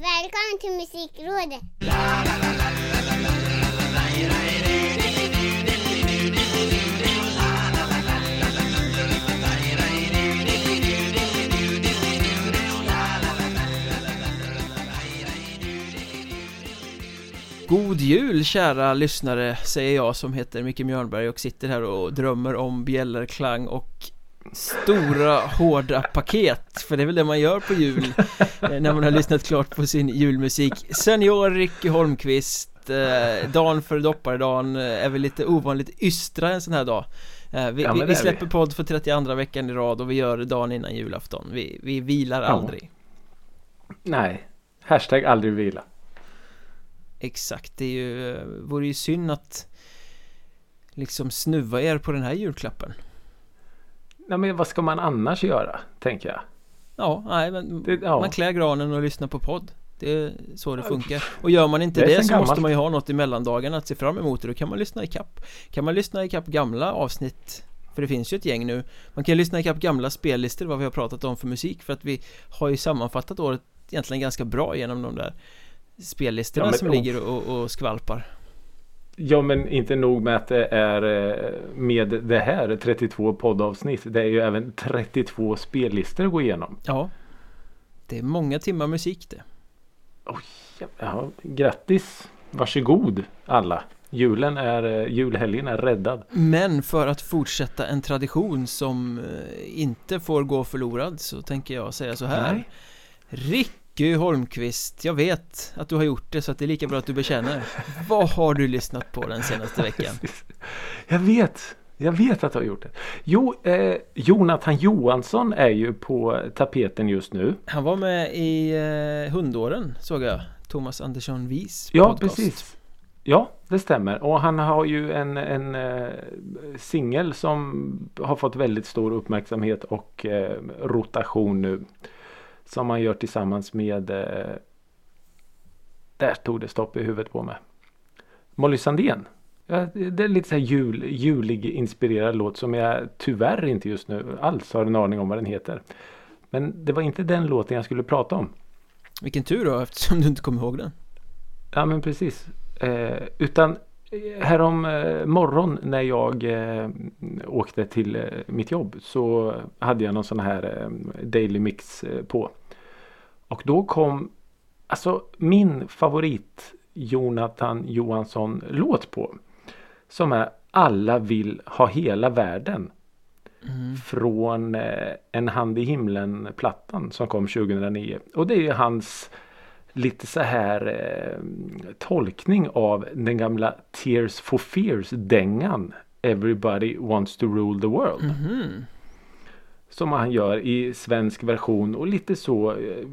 Välkommen till Musikrådet! God jul kära lyssnare säger jag som heter Micke Mjörnberg och sitter här och drömmer om bjällerklang och stora hårda paket. För det är väl det man gör på jul eh, när man har lyssnat klart på sin julmusik. Senior Ricky Holmqvist eh, Dan för dopparedagen eh, är väl lite ovanligt ystra en sån här dag. Eh, vi, Ja, vi, vi släpper vi. podd för 32 veckan i rad och vi gör det dagen innan julafton. Vi, vi vilar aldrig. Nej. Hashtag aldrig vila. Exakt, det är ju, eh, vore ju synd att liksom snuva er på den här julklappen Nej men vad ska man annars göra? Tänker jag. Ja, nej men Det- ja. man klär granen och lyssnar på podd Det är så det funkar Och gör man inte Det det, så måste gammalt. man ju ha något i mellandagarna att se fram emot och då kan man lyssna i kapp Kan man lyssna i kapp gamla avsnitt För det finns ju ett gäng nu Man kan lyssna i kapp gamla spellistor vad vi har pratat om för musik För att vi har ju sammanfattat året egentligen ganska bra genom de där Spellistorna Ja, men- som ligger och, och skvalpar Ja men inte nog med att det är eh, med det här 32 poddavsnitt. Det är ju även 32 spellistor att gå igenom. Ja Det är många timmar musik det Ja, grattis. Varsågod alla. Julen är, eh, julhelgen är räddad. Men för att fortsätta en tradition som eh, inte får gå förlorad så tänker jag säga så här Nej. Ricky Holmqvist, jag vet att du har gjort det så att det är lika bra att du bekänner Vad har du lyssnat på den senaste veckan? Jag vet. Jag vet att du har gjort det. Jo, eh, Jonathan Johansson är ju på tapeten just nu. Han var med i eh, Hundåren såg jag Thomas Andersson Vis Ja, podcast. precis. Ja, det stämmer. Och han har ju en, en eh, singel som har fått väldigt stor uppmärksamhet och eh, rotation nu. Som han gör tillsammans med eh, Där tog det stopp i huvudet på mig. Molly Sandén. Ja, det är lite så här jul, julig inspirerad låt som jag tyvärr inte just nu alls har en aning om vad den heter. Men det var inte den låten jag skulle prata om. Vilken tur då eftersom du inte kommer ihåg den Ja men precis. Eh, utan eh, härom eh, morgon när jag eh, åkte till eh, mitt jobb så hade jag någon sån här Daily Mix på. Och då kom alltså min favorit Jonathan Johansson låt på. Som är Alla vill ha hela världen. Från eh, En hand i himlen plattan som kom 2009. Och det är ju hans lite så här eh, tolkning av den gamla Tears for Fears dängan Everybody wants to rule the world. Mhm. Som han gör i svensk version och lite så eh,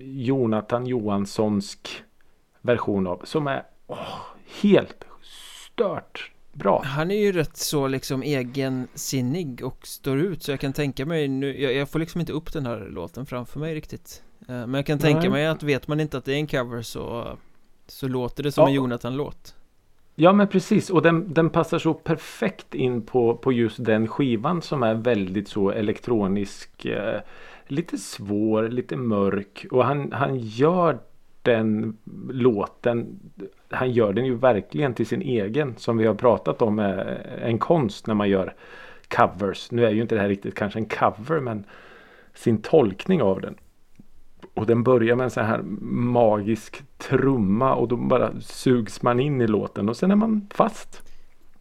Jonathan Johanssonsk version av. Som är åh, helt stört bra. Han är ju rätt så liksom egensinnig och står ut så jag kan tänka mig nu Jag, jag får liksom inte upp den här låten framför mig riktigt Eh, Men jag kan tänka Nej. mig att vet man inte att det är en cover så Så låter det som Ja. en Jonathan-låt Ja men precis och den, den passar så perfekt in på, på just den skivan som är väldigt så elektronisk. Eh, lite svår, lite mörk och han, han gör den låten. Han gör den ju verkligen till sin egen som vi har pratat om eh, en konst när man gör covers. Nu är ju inte det här riktigt kanske en cover men sin tolkning av den. Och den börjar med en sån här magisk trumma och då bara sugs man in i låten och sen är man fast.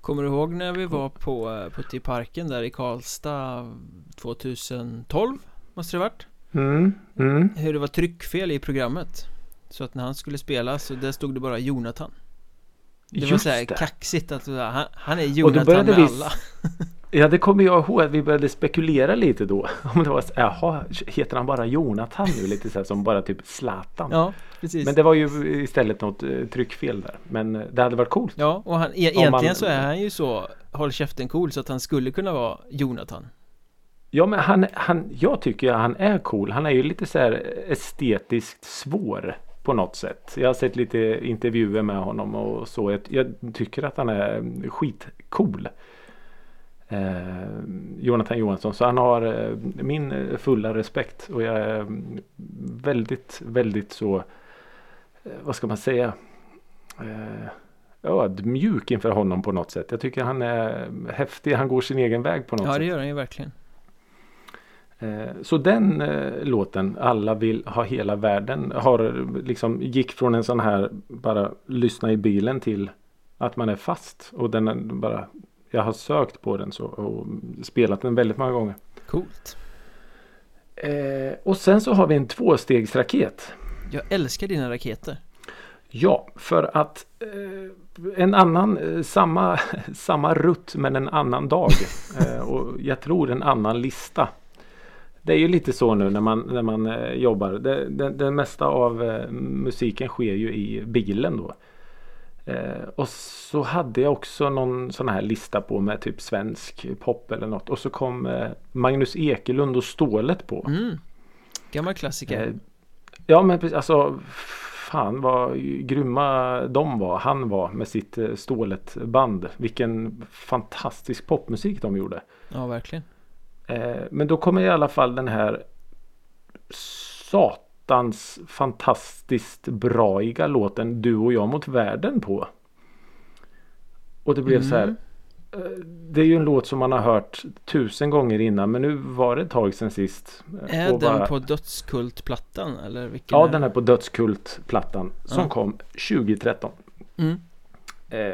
Kommer du ihåg när vi var på eh, Puttiparken där i Karlstad 2012? Måste det varit? Mm, mm. Hur det var tryckfel i programmet Så att när han skulle spela så där stod det bara Jonathan Det var Just så här det. kaxigt att han, han är Och då Jonathan började med vi alla Ja det kommer jag ihåg att vi började spekulera lite då. Om det var så- jaha, heter han bara Jonathan nu? Lite så här som bara typ Zlatan. Ja, precis Men det var ju istället något eh, tryckfel där. Men eh, det hade varit coolt. Ja, och han, e- egentligen man- så är han ju så Håll käften cool så att han skulle kunna vara Jonathan Ja men han, han, jag tycker att han är cool. Han är ju lite så här estetiskt svår på något sätt. Jag har sett lite intervjuer med honom och så. Jag, jag tycker att han är skitcool. Eh, Jonathan Johansson. Så han har eh, min eh, fulla respekt. Och jag är mm, väldigt, väldigt så eh, vad ska man säga, eh, ödmjuk inför honom på något sätt. Jag tycker han är häftig, han går sin egen väg på något Ja sätt. det gör han ju verkligen Eh, Så den eh, låten, Alla vill ha hela världen, har liksom gick från en sån här bara lyssna i bilen till att man är fast. Och den bara, jag har sökt på den så och spelat den väldigt många gånger. Coolt Eh, och sen så har vi en tvåstegsraket. Jag älskar dina raketer Ja, för att eh, en annan, eh, samma, samma rutt men en annan dag. Eh, och jag tror en annan lista. Det är ju lite så nu när man, när man eh, jobbar. Det, det, det mesta av musiken sker ju i bilen då. Eh, och så hade jag också någon sån här lista på med typ svensk pop eller något. Och så kom eh, Magnus Ekelund och Stålet på. mm. Gammal klassiker Eh, Ja men precis, alltså Fan vad grymma de var. Han var med sitt eh, Stålet band. Vilken fantastisk popmusik de gjorde. Ja verkligen Eh, men då kommer i alla fall den här satans fantastiskt braiga låten Du och jag mot världen på. Och det blev så här. Mm. eh, Det är ju en låt som man har hört tusen gånger innan men nu var det ett tag sedan sist. Är den bara- på dödskultplattan eller vilken Ja är den är på Dödskult-plattan som Ja. kom 2013. Mm. Eh,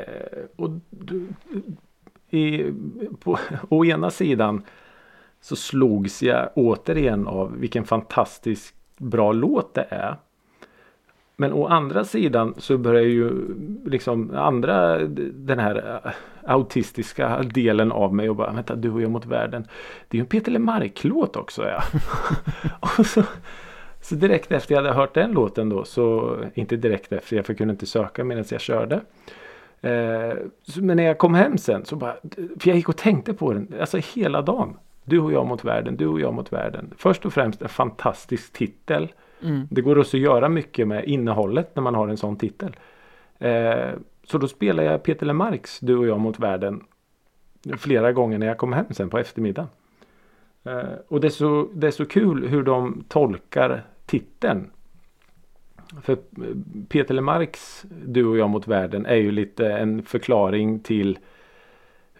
och du, i, på, å ena sidan så slogs jag återigen av vilken fantastiskt bra låt det är. Men å andra sidan så börjar ju liksom andra den här äh, autistiska delen av mig och bara vänta du och jag mot världen. Det är ju en Peter LeMarc-låt också ja. och så, så direkt efter jag hade hört den låten då så inte direkt efter jag kunde inte söka medan jag körde. Eh, så, men när jag kom hem sen så bara, för jag gick och tänkte på den, alltså hela dagen. Du och jag mot världen, du och jag mot världen. Först och främst en fantastisk titel. Mm. Det går också att göra mycket med innehållet när man har en sån titel. Eh, så då spelar jag Peter LeMarcs Du och jag mot världen flera gånger när jag kom hem sen på eftermiddagen. Eh, och det är, så, det är så kul hur de tolkar titeln. För eh, Peter LeMarcs Du och jag mot världen är ju lite en förklaring till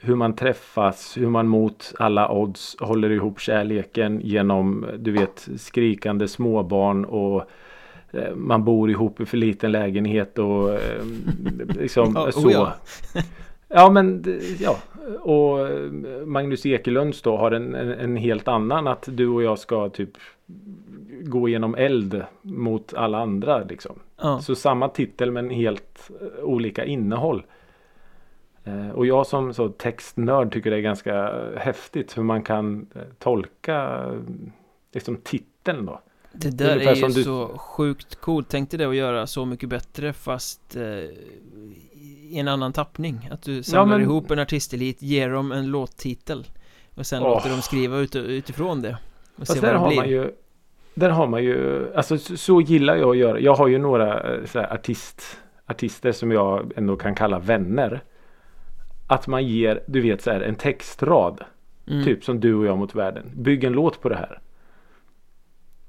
hur man träffas, hur man mot alla odds håller ihop kärleken genom du vet skrikande småbarn och eh, man bor ihop i för liten lägenhet och eh, liksom oh så. ja. Ja men det- ja och eh, Magnus Ekelunds då har en, en, en helt annan att du och jag ska typ gå genom eld mot alla andra liksom. Ja. Så samma titel men helt eh, olika innehåll. Eh, Och jag som så textnörd tycker det är ganska eh, häftigt hur man kan eh, tolka liksom titeln då. Det där Ungefär är ju du- så sjukt coolt Tänk dig det att göra så mycket bättre fast eh, i en annan tappning Att du samlar men- ihop en artistelit, ger dem en låttitel Och sen Åh. låter dem skriva ut, utifrån det Och Fast se vad där det har blir man ju Där har man ju Alltså så, gillar jag att göra. Jag har ju några så här, artist, artister som jag ändå kan kalla vänner. Att man ger du vet så här en textrad. mm. Typ som du och jag mot världen. Bygg en låt på det här.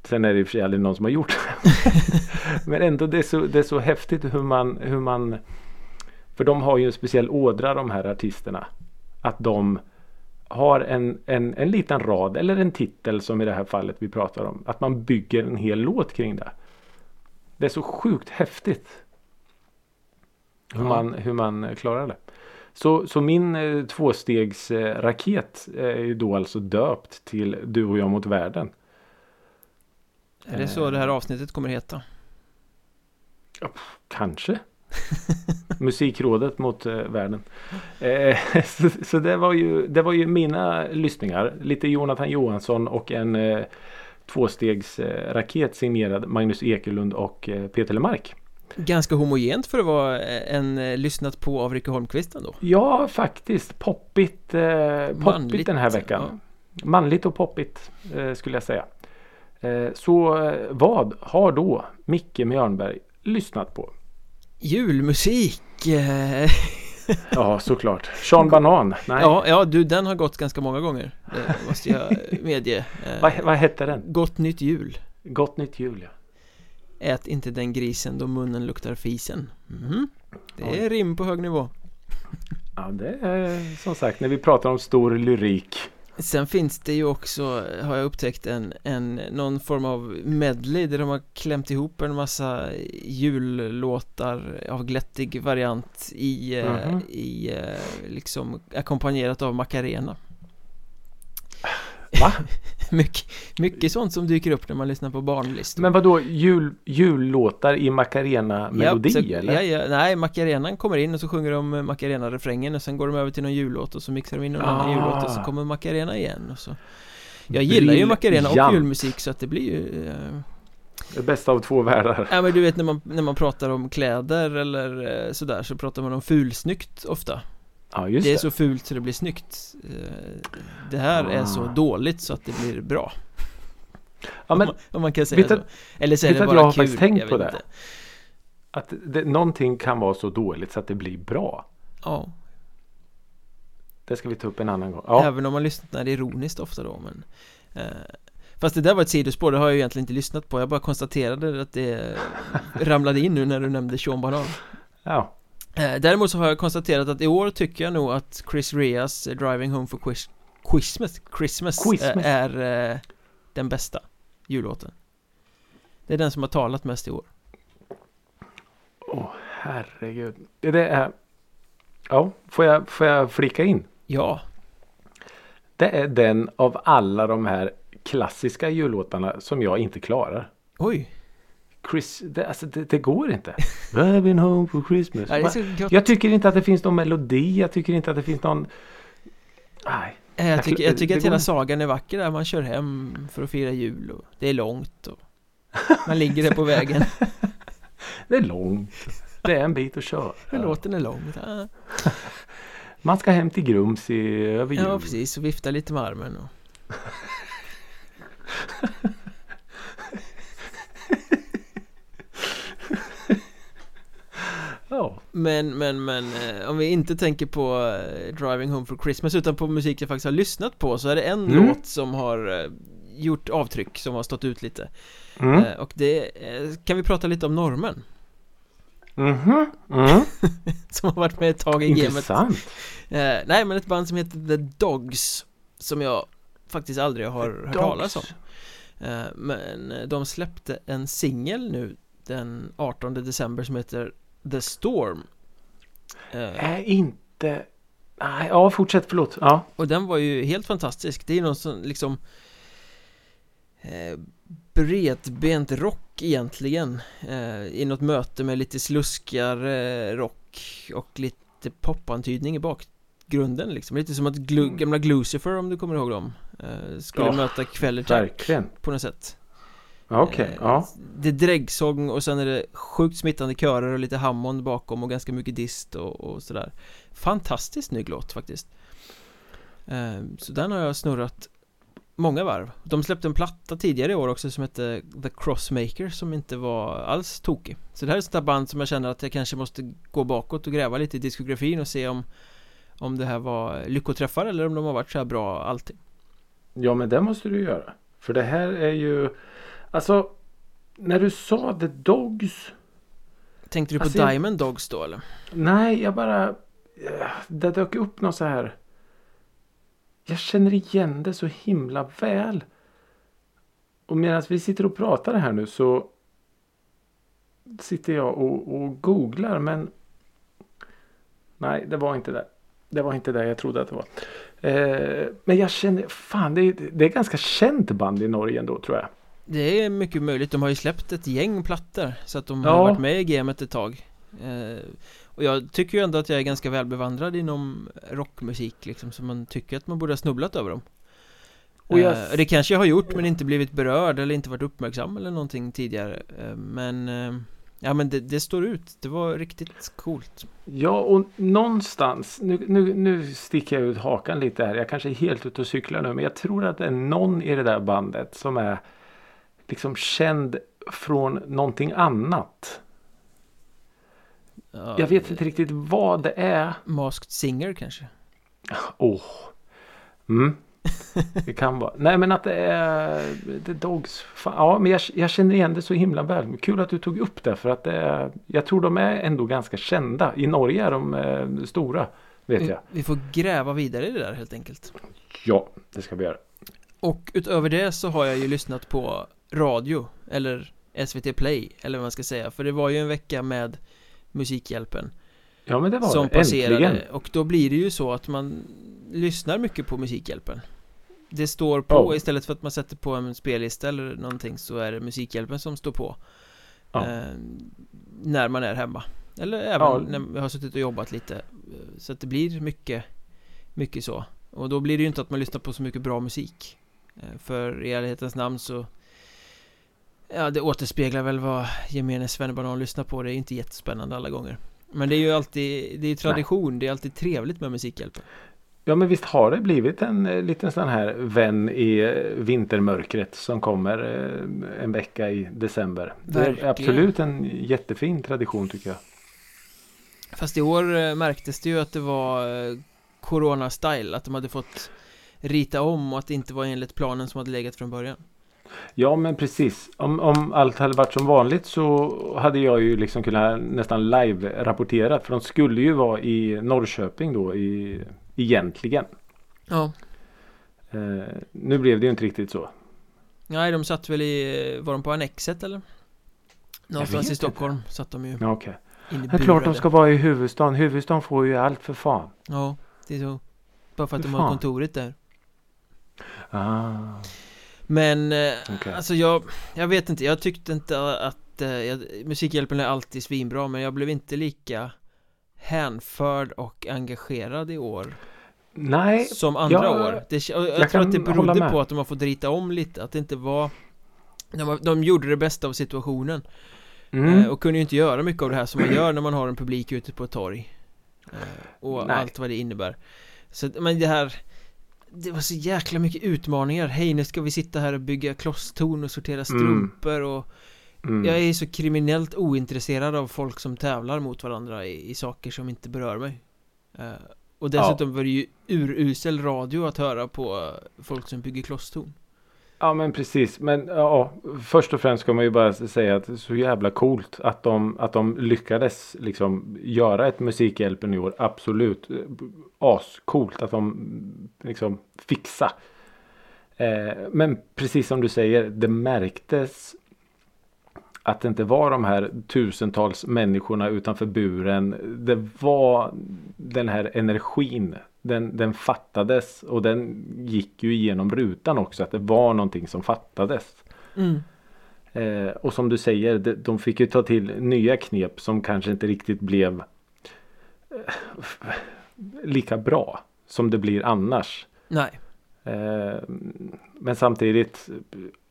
Sen är det i och för sig aldrig någon som har gjort det. Men ändå det är, så, det är så häftigt hur man, hur man För de har ju en speciell ådra de här artisterna. Att de har en, en, en liten rad eller en titel som i det här fallet vi pratar om. Att man bygger en hel låt kring det. Det är så sjukt häftigt. Hur, Ja. man, hur man klarar det. Så, så min eh, tvåstegs eh, är ju då alltså döpt till Du och jag mot världen. Är det så det här avsnittet kommer heta? Kanske. Musikrådet mot eh, världen. Eh, så så det, var ju, det var ju mina lyssningar. Lite Jonathan Johansson och en eh, tvåstegs eh, raket signerad Magnus Ekelund och eh, Peter LeMarc. Ganska homogent för att vara eh, en eh, lyssnat på av Rikke Holmqvist ändå Ja, faktiskt. Poppigt, eh, poppigt Manligt, den här veckan. Manligt och poppigt eh, skulle jag säga. Eh, så vad har då Micke Mjörnberg lyssnat på? Julmusik! Ja, såklart. Sean Banan. Nej. Ja, ja du den har gått ganska många gånger Det måste jag medge Vad, vad hette den? Gott nytt jul Gott nytt jul ja. Ät inte den grisen då munnen luktar fisen Mhm. Det Oj. är rim på hög nivå Ja, det är som sagt när vi pratar om stor lyrik. Sen finns det ju också, har jag upptäckt, en, en, någon form av medley där de har klämt ihop en massa jullåtar av glättig variant i, eh, Mhm. i eh, liksom ackompanjerat av Macarena Va? mycket, mycket sånt som dyker upp när man lyssnar på barnlistor Men vad då jul, jullåtar i Macarena-melodi Ja, eller? Ja, ja, nej, Macarenan kommer in och så sjunger de Macarena-refrängen och sen går de över till någon jullåt och så mixar de in någon annan Ah. jullåt och så kommer Macarena igen och så Jag gillar ju Macarena och julmusik så att det blir ju eh, Det bästa av två världar. Ja men du vet när man, när man pratar om kläder eller eh, sådär så pratar man om fulsnyggt ofta Ja, just Det det. är så fult så det blir snyggt Eh, Det här är så Ah. dåligt så att det blir bra Ja, om, men man, om man kan säga vet så Eller så är det att bara jag har kul faktiskt tänkt på det? inte. att det, någonting kan vara så dåligt så att det blir bra. Ja, Det ska vi ta upp en annan gång. Ja, även om man lyssnar ironiskt ofta då men eh, Fast det där var ett sidospår, det har jag egentligen inte lyssnat på Jag bara konstaterade att det ramlade in nu när du nämnde Sean Banan ja. Eh, Däremot så har jag konstaterat att i år tycker jag nog att Chris Reas eh, Driving Home for Quiz- Christmas, Christmas, Christmas. eh, är eh, den bästa jullåten Det är den som har talat mest i år Åh, herregud. Det är... Ja, får jag, får jag flika in? Ja, Det är den av alla de här klassiska jullåtarna som jag inte klarar. oj, Chris, det, alltså det, det går inte. Driving home for Christmas. ja. Jag tycker inte att det finns någon melodi. Jag tycker inte att det finns någon... Nej. Eh, jag tycker, jag tycker att hela sagan är vacker där man kör hem för att fira jul och det är långt och man ligger där på vägen Det är långt. Det är en bit att köra. Låten är lång. Man ska hem till Grums i, över jul. Ja precis, och vifta lite med armen och Ja. Men, men, men eh, om vi inte tänker på eh, Driving Home for Christmas utan på musik jag faktiskt har lyssnat på så är det en Mm. låt som har eh, gjort avtryck som har stått ut lite Mm. Och det kan vi prata lite om normen Mhm. Mm. som har varit med ett tag i gamet Intressant. eh, Nej men ett band som heter The Dogs som jag faktiskt aldrig har hört Dogs. talas om Men de släppte en singel nu den 18 december som heter The Storm eh, Är inte... Nej, ja fortsätt förlåt. Ja. Och den var ju helt fantastisk Det är någon som liksom eh, Bredbent rock egentligen eh, I något möte med lite sluskigare rock Och lite popantydning i bakgrunden liksom Lite som att glu, Mm. gamla Glucifer om du kommer ihåg dem eh, Skulle Ja, möta Quellertack på något sätt Okej. Eh, Ja. Det är dräggsång och sen är det sjukt smittande körer och lite Hammond bakom och ganska mycket dist och, och sådär Fantastiskt snygg låt faktiskt eh, Så den har jag snurrat många varv De släppte en platta tidigare i år också som hette The Crossmaker som inte var alls tokig Så det här är ett sånt där band som jag känner att jag kanske måste gå bakåt och gräva lite i diskografin och se om Om det här var lyckoträffar eller om de har varit så här bra alltid Ja men det måste du göra. För det här är ju... Alltså. När du sa The Dogs. Tänkte du på Alltså, Diamond Dogs då eller? Nej jag bara. Det dök upp något så här. Jag känner igen det så himla väl. Och medan vi sitter och pratar här nu så. Sitter jag och, och googlar men. Nej det var inte det. Det var inte det jag trodde att det var. Eh, men jag känner, fan det är, det är ganska känt band i Norge ändå tror jag. Det är mycket möjligt, de har ju släppt ett gäng plattor Så att de har Ja. varit med i gamet ett tag. Eh, Och jag tycker ju ändå att jag är ganska välbevandrad inom rockmusik liksom Så man tycker att man borde ha snubblat över dem. Och jag- eh, Det kanske jag har gjort men inte blivit berörd eller inte varit uppmärksam eller någonting tidigare. Eh, Men eh, Ja men det, det står ut, det var riktigt coolt. Ja, och någonstans, nu, nu, nu sticker jag ut hakan lite här. Jag kanske är helt ute och cyklar nu, men jag tror att det är någon i det där bandet som är liksom känd från någonting annat. ja, Jag vet inte riktigt vad det är. Masked Singer kanske? Åh. Mm. Det kan vara. Nej men att det är The Dogs. Fan, ja men jag, jag känner igen det så himla väl. Kul att du tog upp det för att det är, jag tror de är ändå ganska kända. I Norge är de eh, stora. Vet Vi, jag. vi får gräva vidare i det där helt enkelt. Ja, det ska vi göra. Och utöver det så har jag ju lyssnat på radio Eller SVT Play Eller vad man ska säga För det var ju en vecka med Musikhjälpen Ja men det var Som det. passerade Äntligen. Och då blir det ju så att man Lyssnar mycket på Musikhjälpen Det står på Ja. istället för att man sätter på en spellista eller någonting Så är det Musikhjälpen som står på Ja. eh, När man är hemma Eller även Ja. när vi har suttit och jobbat lite eh, Så att det blir mycket Mycket så Och då blir det ju inte att man lyssnar på så mycket bra musik Eh, För i ärlighetens namn så Ja det återspeglar väl vad gemene svennebanan lyssnar på Det är inte jättespännande alla gånger Men det är ju alltid Det är tradition Det är alltid trevligt med Musikhjälpen Ja men visst har det blivit en eh, liten sån här vän i eh, vintermörkret som kommer eh, en vecka i december. Det är Verkligen. absolut en jättefin tradition tycker jag. Fast i år märktes det ju att det var Corona-style Att de hade fått Rita om och att det inte var enligt planen som hade legat från början Ja men precis. Om, om allt hade varit som vanligt så hade jag ju liksom kunnat nästan live-rapportera. För de skulle ju vara i Norrköping då i, egentligen. Ja Eh, nu blev det ju inte riktigt så. Nej de satt väl i Var de på Annexet eller? Någonstans i inte. Stockholm satt de ju Ja, inne Det är klart de ska vara i huvudstaden. Huvudstaden får ju allt för fan. Ja det är så Bara för att Hur de har fan? kontoret där Ah, Men eh, Okej. alltså jag Jag vet inte Jag tyckte inte att eh, jag, Musikhjälpen är alltid svinbra Men jag blev inte lika Hänförd och engagerad i år nej, Som andra jag- år. Det, Jag, jag tror att det berodde på att de har fått rita om lite Att det inte var de, de gjorde det bästa av situationen. Mm, eh, Och kunde ju inte göra mycket av det här som man gör när man har en publik ute på ett torg. Och Nej. allt vad det innebär. Så men det här Det var så jäkla mycket utmaningar. Hej nu ska vi sitta här och bygga klosstorn och sortera strumpor och mm. Jag är så kriminellt ointresserad av folk som tävlar mot varandra i, i saker som inte berör mig. Eh, Och dessutom var det ju urusel radio att höra på eh, folk som bygger klosstorn Ja men precis. Men ja, först och främst ska man ju bara säga att det är så jävla coolt att de, att de lyckades liksom göra ett Musikhjälpen i år. Absolut. Eh, ascoolt att de liksom fixa. Eh, men precis som du säger, det märktes att det inte var de här tusentals människorna utanför buren. Det var den här energin. Den, den fattades och den gick ju igenom rutan också. Att det var någonting som fattades. mm. Eh, och som du säger, de, de fick ju ta till nya knep som kanske inte riktigt blev eh, lika bra som det blir annars. Nej Eh, men samtidigt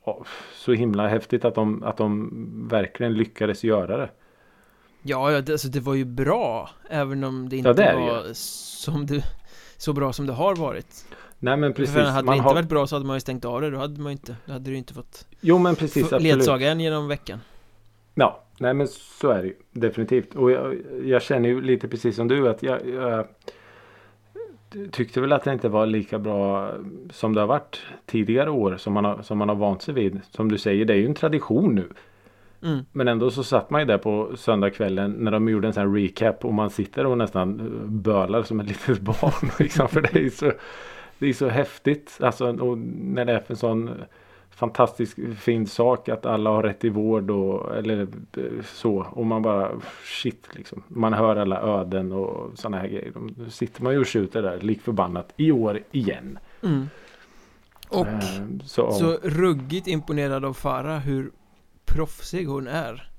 ja, så himla häftigt att de, att de verkligen lyckades göra det. Ja, alltså det var ju bra Även om det inte Ja, det var som det Så bra som det har varit Nej men precis. För hade det Man inte har... varit bra så hade man ju stängt av det Då hade man inte Då hade du inte fått Jo men precis. Absolut. ledsaga genom veckan Ja, nej men så är det ju definitivt. Och jag, jag känner ju lite precis som du att jag, jag tyckte väl att det inte var lika bra som det har varit tidigare år som man har, som man har vant sig vid. Som du säger, det är ju en tradition nu. Mm. Men ändå så satt man ju där på söndagskvällen när de gjorde en sån här recap och man sitter och nästan eh, bölar som ett litet barn. Liksom, för det är så, det är så häftigt. Alltså, och när det är för en sån fantastisk fin sak att alla har rätt till vård och eller eh, så. Och man bara shit liksom. Man hör alla öden och sådana här grejer. Då sitter man ju och skjuter där lik förbannat i år igen. Mm. Och Eh, så, så ruggigt imponerad av Farah hur proffsig hon är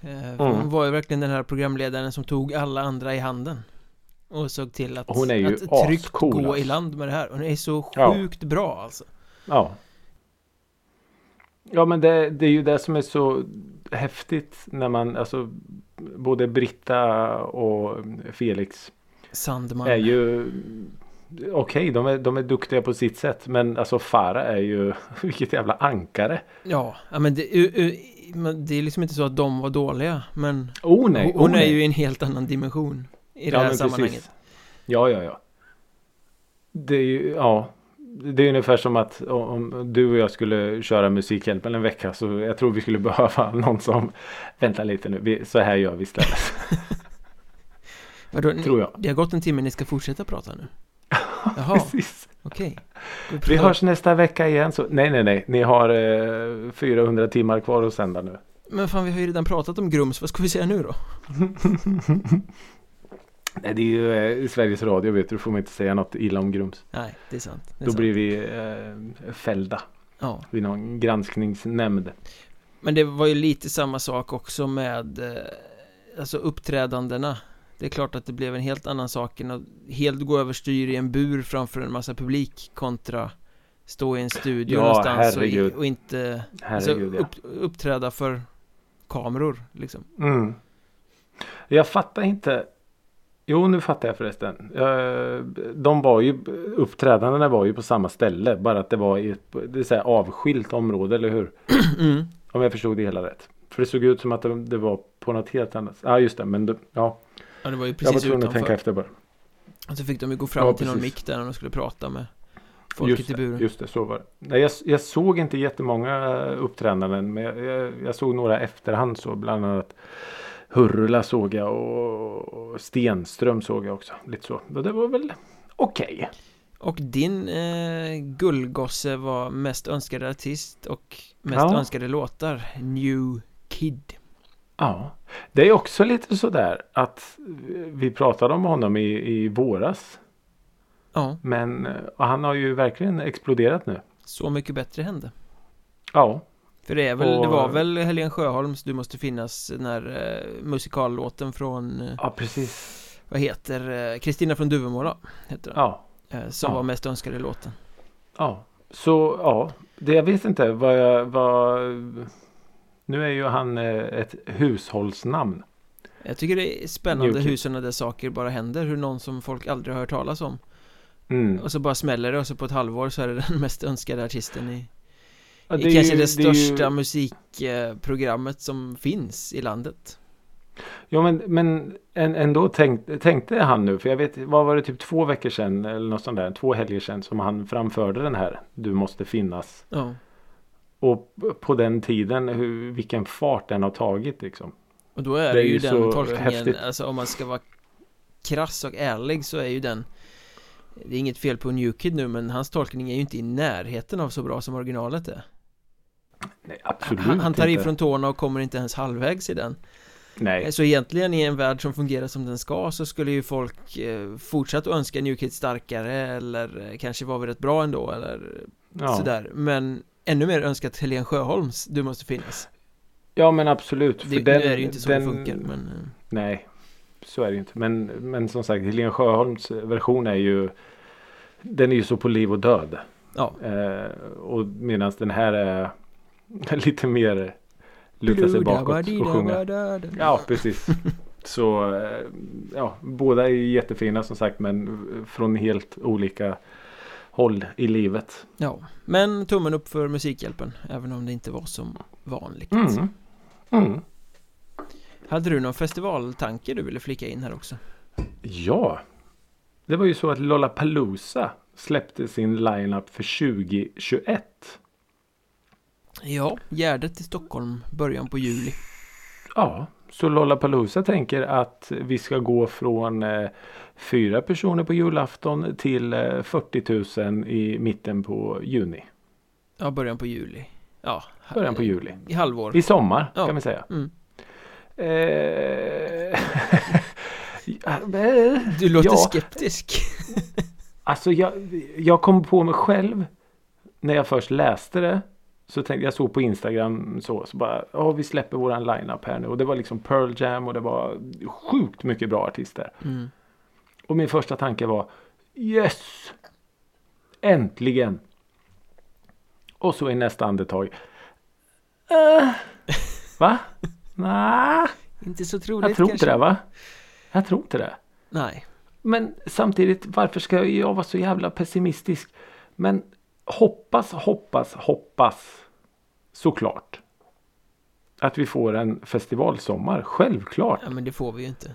eh, Mm. Hon var ju verkligen den här programledaren som tog alla andra i handen Och såg till att, Hon är ju att tryggt ascool, gå i land med det här Hon är så Ja. sjukt bra alltså Ja. Ja men det, det är ju det som är så häftigt när man alltså både Britta och Felix Sandman är ju Okej, de, är, de är duktiga på sitt sätt men alltså Farah är ju vilket jävla ankare. Ja, men det, det är liksom inte så att de var dåliga Men Oh nej, hon, oh, är nej. ju i en helt annan dimension I det Ja, här sammanhanget precis. Ja, ja, ja. Det är ju, ja. det är ungefär som att om du och jag skulle köra Musikhjälpen en vecka så jag tror vi skulle behöva någon som vänta lite nu, vi, så här gör vi istället. Vadå, Tror jag. Det har gått en timme, ni ska fortsätta prata nu? Jaha, Precis. okej Vi hörs nästa vecka igen. Så, nej, nej, nej. Ni har eh, 400 timmar kvar att sända nu. Men fan, vi har ju redan pratat om Grums, vad ska vi säga nu då? Nej, det är ju eh, Sveriges Radio vet du. Då får man inte säga något illa om Grums. Nej, det är sant det är Då sant. blir vi eh, fällda Ja, vid någon granskningsnämnd. men det var ju lite samma sak också med eh, Alltså uppträdandena Det är klart att det blev en helt annan sak än att helt gå överstyr i en bur framför en massa publik kontra Stå i en studio Ja, någonstans och, och inte alltså, Herregud, upp, uppträda för kameror liksom Mm. Jag fattar inte. Jo, nu fattar jag förresten. Eh, De var ju, uppträdandena var ju på samma ställe. Bara att det var i ett det är så avskilt område, eller hur? mm. Om jag förstod det hela rätt. För det såg ut som att det, var på något helt annat. Ja, just det. Men det, ja, Ja, det var ju jag var precis tvungen att utanför tänka efter bara. Och så fick de ju gå fram Ja, till någon precis. mick där när de skulle prata med folket Just i buren just det, så var det. Nej, jag, jag såg inte jättemånga uppträdanden. Men jag, jag, jag såg några efterhand så. Bland annat Hurula såg jag och, Stenström såg jag också. Lite så. Och det var väl okej. Och din eh, gullgosse var mest önskade artist och mest Ja. önskade låtar New Kid Ja. Det är också lite sådär att vi pratade om honom i, i våras. Ja, Men han har ju verkligen exploderat nu. Så mycket bättre hände Ja. För det är väl, Och- det var väl Helene Sjöholms Du måste finnas den här eh, musikallåten från eh, Ja, precis. Vad heter eh, Kristina från Duvemåla Heter den Ja. eh, Som Ja. var mest önskade låten Ja. Så ja. Det jag vet inte vad jag vad... Nu är ju han eh, ett hushållsnamn. Jag tycker det är spännande hur sådana där saker bara händer Hur någon som folk aldrig har hört talas om Mm. Och så bara smäller det och så på ett halvår så är det den mest önskade artisten i Ja, i är kanske ju- det är ju- största musikprogrammet som finns i landet Ja men, men än- ändå tänkte, tänkte han nu. För jag vet, vad var det typ två veckor sedan eller något sånt där. Två helger sedan som han framförde den här. Du måste finnas. Ja Och på den tiden hur, vilken fart den har tagit liksom. Och då är det, Det är ju ju den tolkningen häftigt. Alltså om man ska vara krass och ärlig så är ju den Det är inget fel på New Kid nu men hans tolkning är ju inte i närheten av så bra som originalet är Nej absolut Han, han tar inte. ifrån tårna och kommer inte ens halvvägs i den Nej. Så egentligen i en värld som fungerar som den ska så skulle ju folk eh, fortsatt önska New Kid starkare eller eh, kanske var vi rätt bra ändå eller Ja. sådär Men ännu mer önskat Helene Sjöholms Du måste finnas ja men absolut. det, för Nu den- är det ju inte så den- det funkar men eh, Nej. Så är det ju inte. Men, men som sagt Helene Sjöholms version är ju Den är ju så på liv och död. Ja Eh, och medan den här är lite mer luta sig bakåt och sjunga. Ja, precis. Så eh, ja, båda är jättefina som sagt men från helt olika håll i livet. Ja, men tummen upp för Musikhjälpen Även om det inte var som vanligt Mm. Mm. Hade du någon festivaltanke du ville flika in här också? Ja, det var ju så att Lollapalooza släppte sin lineup för 2021. Ja, Gärdet i Stockholm, början på juli Ja, så Lollapalooza tänker att vi ska gå från eh, fyra personer på julafton till eh, 40 000 i mitten på juni. Ja, början på juli Ja, Början på juli. I halvår I sommar Ja. kan vi säga. mm. Eh, eh, Du låter ja, skeptisk Alltså jag, jag kom på mig själv när jag först läste det. Så tänkte jag såg på Instagram så, så bara, ja vi släpper våran lineup här nu. Och det var liksom Pearl Jam och det var sjukt mycket bra artister. mm. Och min första tanke var Yes! Äntligen! Och så i nästa andetag äh, Va? Nej, Inte så troligt jag tror kanske inte det va? Jag tror inte det. Nej, Men samtidigt, varför ska jag vara så jävla pessimistisk? Men hoppas, hoppas, hoppas såklart att vi får en festivalsommar. Självklart. ja, men det får vi ju inte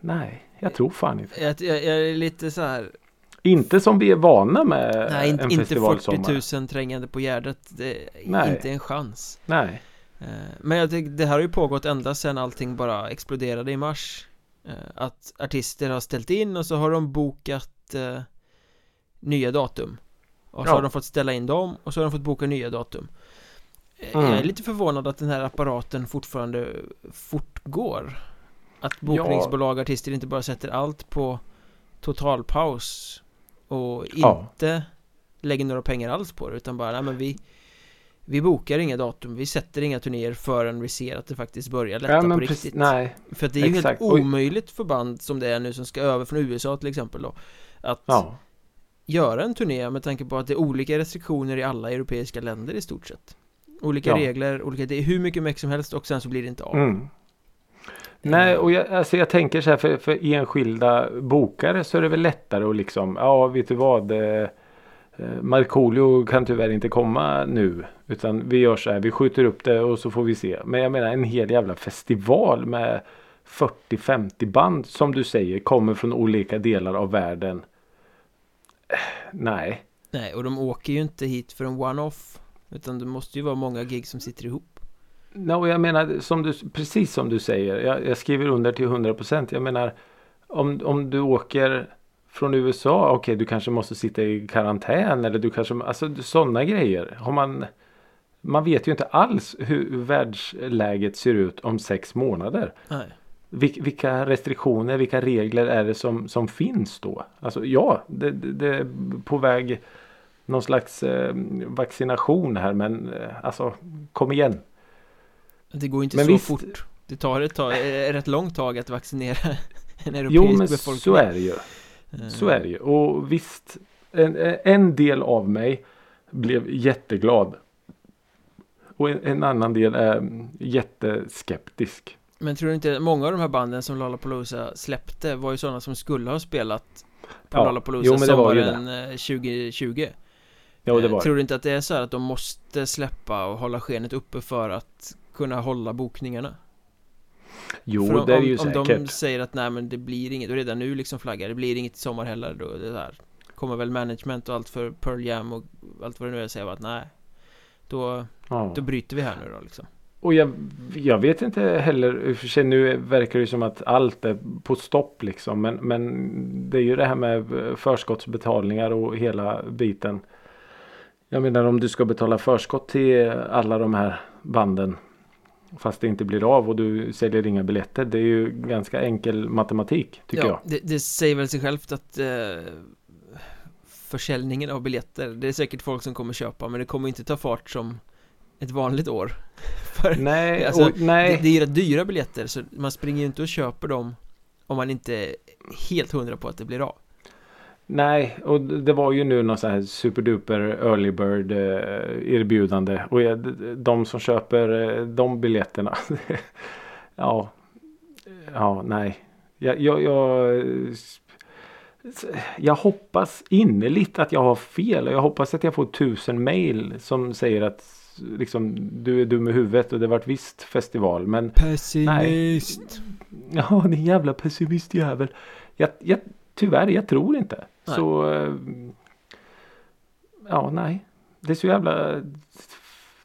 Nej, jag tror fan inte. jag, jag, jag är lite så här Inte som vi är vana med Nej, inte, en inte festivalsommar. 40 000 trängande på Gärdet. Det är Nej. inte en chans. Nej. Eh, Men jag tycker det här har ju pågått ända sedan allting bara exploderade i mars. Eh, Att artister har ställt in och så har de bokat eh, nya datum. Och så Ja. har de fått ställa in dem och så har de fått boka nya datum. Mm. Jag är lite förvånad att den här apparaten fortfarande fortgår. Att bokningsbolag och artister inte bara sätter allt på totalpaus och Ja. inte lägger några pengar alls på det utan bara, nej men vi vi bokar inga datum, vi sätter inga turnéer förrän vi ser att det faktiskt börjar lätta Ja, på precis. riktigt Nej. För att det är ju helt omöjligt för band som det är nu som ska över från USA till exempel då Att Ja. Göra en turné med tanke på att det är olika restriktioner i alla europeiska länder i stort sett Olika Ja. regler, olika, det är hur mycket meck som helst och sen så blir det inte av Mm. Nej, Eh, och jag, alltså jag tänker så här för, för enskilda bokare så är det väl lättare att liksom, ja vet du vad, eh, eh, Markoolio kan tyvärr inte komma nu. Utan vi gör så här, vi skjuter upp det och så får vi se. Men jag menar en hel jävla festival med 40-50 band som du säger kommer från olika delar av världen. Nej. Nej, och de åker ju inte hit för en one-off Utan det måste ju vara många gig som sitter ihop No, och jag menar som du, precis som du säger. Jag, jag skriver under till 100%. Jag menar om, om du åker från USA. Okej, du kanske måste sitta i karantän. Eller du kanske, alltså sådana grejer. Har man, man vet ju inte alls hur världsläget ser ut om sex månader. Nej vilka restriktioner, vilka regler är det som, som finns då? Alltså ja, det, det, är på väg någon slags eh, vaccination här. Men eh, alltså kom igen. Det går inte Men så visst- fort Det tar ett, tag, ett rätt långt tag att vaccinera en europeisk Jo men befolkning så är det ju. Eh, Så är det ju. Och visst, en, en del av mig blev jätteglad. Och en, en annan del är jätteskeptisk. Men tror du inte, många av de här banden som Lollapalooza släppte var ju sådana som skulle ha spelat på Ja, Lollapalooza jo, men det var ju sommaren eh, 2020? Jo, det Eh, var Tror du inte att det är så här att de måste släppa och hålla skenet uppe för att kunna hålla bokningarna? Jo, för om, det är ju om, om de säkert. säger att nej men det blir inget, och redan nu liksom flaggar, det blir inget i sommar heller då det där Kommer väl management och allt för Pearl Jam och allt vad det nu är säga att nej Då, Ja. då bryter vi här nu då liksom Och jag, jag vet inte heller, för sig nu verkar det som att allt är på stopp liksom. Men, men det är ju det här med förskottsbetalningar och hela biten. Jag menar om du ska betala förskott till alla de här banden. Fast det inte blir av och du säljer inga biljetter. Det är ju ganska enkel matematik tycker jag. det, det säger väl sig självt att eh, Försäljningen av biljetter Det är säkert folk som kommer köpa men det kommer inte ta fart som Ett vanligt år För Nej, Alltså, och, nej. det, det är rätt dyra biljetter så man springer ju inte och köper dem Om man inte är helt hundra på att det blir av Nej, och det var ju nu någon sån här superduper early bird eh, erbjudande. Och de som köper eh, de biljetterna. ja, ja, nej. Jag, jag, jag, jag hoppas innerligt att jag har fel. Och jag hoppas att jag får tusen mail som säger att liksom, du är dum i huvudet och det varit visst festival. Men Pessimist Ja, din jävla pessimistjävel. Jag, jag, tyvärr, jag tror inte. Nej. Så... eh, Ja, nej. Det är så jävla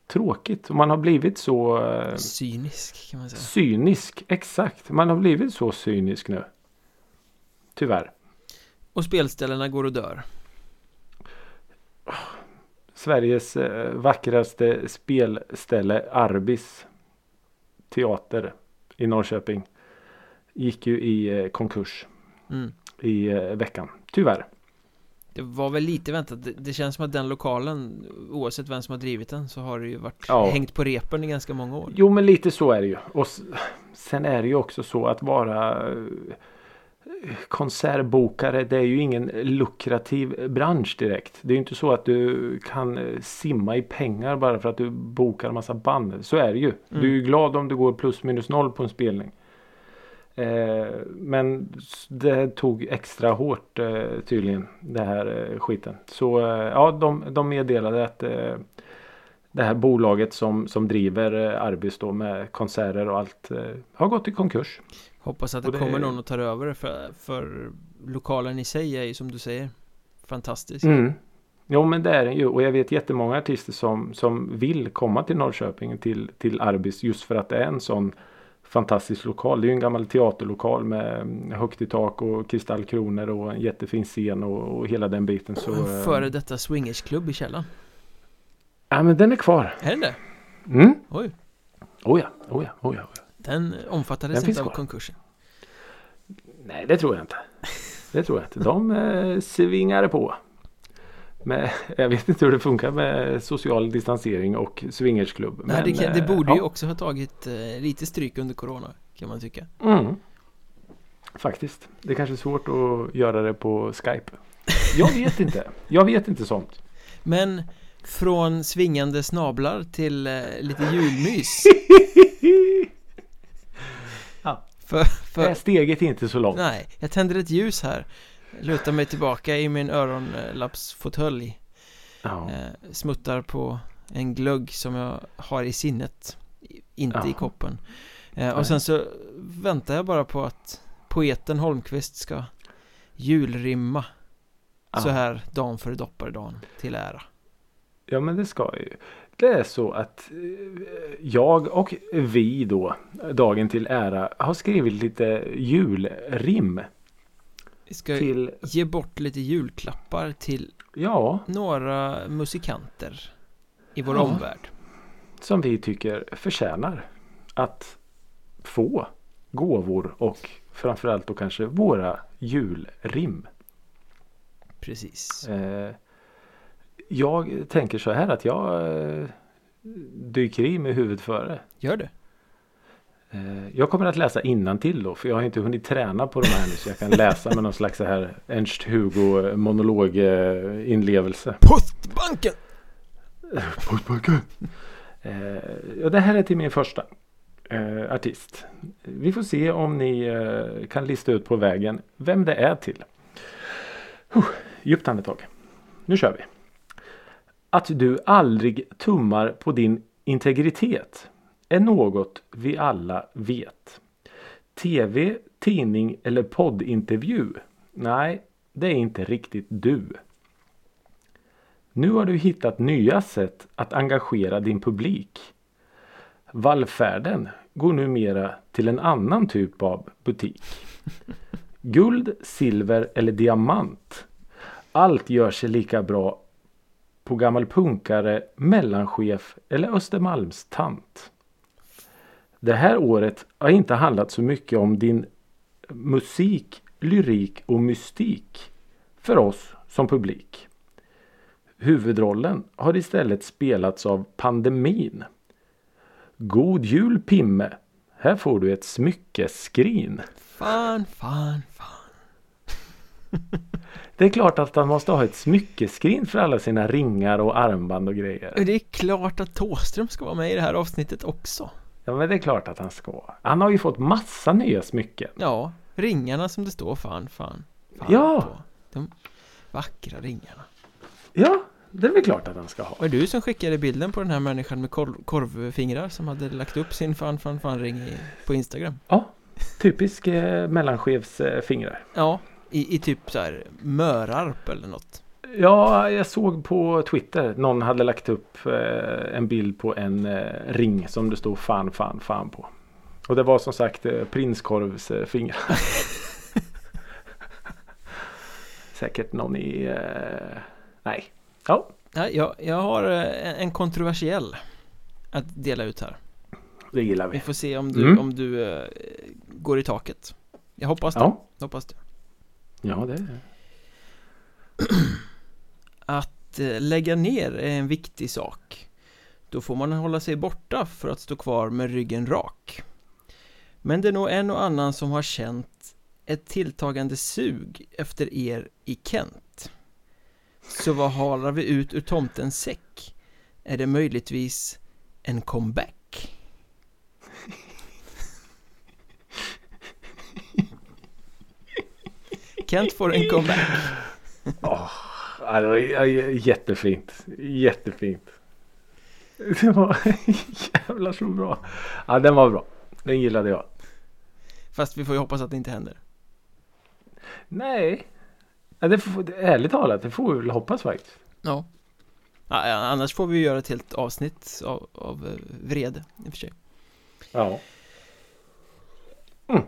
tråkigt. Man har blivit så eh, Cynisk kan man säga cynisk. Exakt. Man har blivit så cynisk nu. Tyvärr. Och spelställena går och dör Sveriges eh, vackraste spelställe Arbis teater i Norrköping gick ju i eh, konkurs mm. i eh, veckan. Tyvärr. Det var väl lite väntat det, känns som att den lokalen Oavsett vem som har drivit den så har det ju varit Ja. Hängt på repen i ganska många år Jo men lite så är det ju. Och sen är det ju också så att vara konsertbokare det är ju ingen lukrativ bransch direkt. Det är ju inte så att du kan eh, simma i pengar bara för att du bokar en massa band. Så är det ju. Du är ju glad om du går plus minus noll på en spelning. Eh, men det tog extra hårt eh, tydligen det här eh, skiten. Så eh, ja, de, de meddelade att eh, det här bolaget som, som driver eh, Arbis då med konserter och allt har gått i konkurs. Hoppas att det, det- kommer någon och tar över för, för lokalen i sig är ju som du säger fantastisk. Mm. Jo men det är den ju och jag vet jättemånga artister som, som vill komma till Norrköping till, till Arbis just för att det är en sån fantastisk lokal. Det är ju en gammal teaterlokal med mm, högt i tak och kristallkronor och en jättefin scen och, och hela den biten. Så, Och en eh, före detta swingersklubb i källaren. Ja men den är kvar. Är det det? Mm. Oj, Oh ja, oh ja, oh ja, oh ja. Den omfattades Den inte av kvar. konkursen. Nej det tror jag inte. Det tror jag inte. De eh, svingar på. Men jag vet inte hur det funkar med social distansering och swingersklubb. Nej, det, men, kan, det eh, borde ja. ju också ha tagit eh, lite stryk under corona kan man tycka. Mm. Faktiskt. Det är kanske svårt att göra det på Skype. Jag vet inte. Jag vet inte sånt. Men från svingande snablar till eh, lite julmys. Ja. För, Det här för, steget är inte så långt. nej, jag tänder ett ljus här. Lutar mig tillbaka i min öronlappsfåtölj. Ja. Eh, smuttar på en glögg som jag har i sinnet. i- Inte i Ja. koppen. Eh, och sen så väntar jag bara på att poeten Holmqvist ska julrimma. Så Ja. här dagen före dopparedagen till ära. Ja men det ska ju. Det är så att eh, jag och vi då dagen till ära har skrivit lite julrim Vi ska till ge bort lite julklappar till ja några musikanter i vår Ja. omvärld. som vi tycker förtjänar att få gåvor och framförallt då kanske våra julrim. Precis. Eh, jag tänker så här att jag eh, dyker i med huvudet före. Gör det. Eh, jag kommer att läsa till då för jag har inte hunnit träna på de här nu så jag kan läsa med någon slags så här Ernst-Hugo monolog eh, inlevelse. Postbanken! Postbanken! Ja, det här är till min första artist. Vi får se om ni kan lista ut på vägen vem det är till. Djupt andetag. Nu kör vi. Att du aldrig tummar på din integritet är något vi alla vet. TV, tidning eller poddintervju? Nej, det är inte riktigt du. Nu har du hittat nya sätt att engagera din publik. Vallfärden går numera till en annan typ av butik. Guld, silver eller diamant. Allt gör sig lika bra på gammal punkare, mellanchef eller Östermalmstant. Det här året har inte handlat så mycket om din musik, lyrik och mystik för oss som publik. Huvudrollen har istället spelats av pandemin. God jul Pimme! Här får du ett smyckeskrin. Fan, fan, fan. Det är klart att han måste ha ett smyckeskrin för alla sina ringar och armband och grejer. Det är klart att Tåström ska vara med i det här avsnittet också. Ja men det är klart att han ska. Han har ju fått massa nya smycken. Ja, ringarna som det står fan, fan, fan Ja. på. De vackra ringarna. Ja, det är väl klart att han ska ha. Var det du som skickade bilden på den här människan med korv, korvfingrar som hade lagt upp sin fan, fan, fan ring i, på Instagram? Ja, typisk eh, mellanchefsfingrar. Ja, i, i typ så här Mörarp eller något. Ja, jag såg på Twitter någon hade lagt upp eh, en bild på en eh, ring som det stod fan, fan, fan på. Och det var som sagt eh, prinskorvs eh, fingrar. Säkert någon i... Eh, nej. Ja, Ja, jag, jag har eh, en- kontroversiell att dela ut här. det gillar Vi vi. får se om du, Mm. om du eh, går i taket. Jag hoppas det. Ja, Hoppas det ja det är Att eh, lägga ner är en viktig sak. Då får man hålla sig borta för att stå kvar med ryggen rak. Men det är nog en och annan som har känt ett tilltagande sug efter er i Kent. Så vad halar vi ut ur tomtens säck? Är det möjligtvis en comeback? Kent får en comeback. Var ja, jättefint. Jättefint. Det var jävlar så bra. Ja, den var bra. Den gillade jag. Fast vi får ju hoppas att det inte händer. Nej. Ja, det får, ärligt talat, det får vi väl hoppas faktiskt. Ja. ja annars får vi göra ett helt avsnitt av, av eh, vrede i och för sig. Ja. Mm.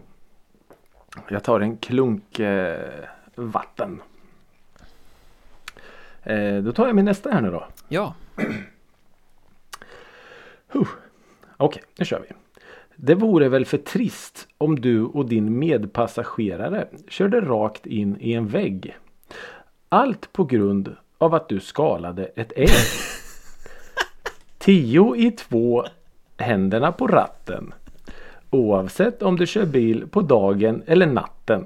Jag tar en klunk eh, vatten. Eh, då tar jag min nästa här nu då. Ja, Huh. Okej, nu kör vi. Det vore väl för trist om du och din medpassagerare körde rakt in i en vägg. Allt på grund av att du skalade ett ägg. Tio i två, händerna på ratten. Oavsett om du kör bil på dagen eller natten.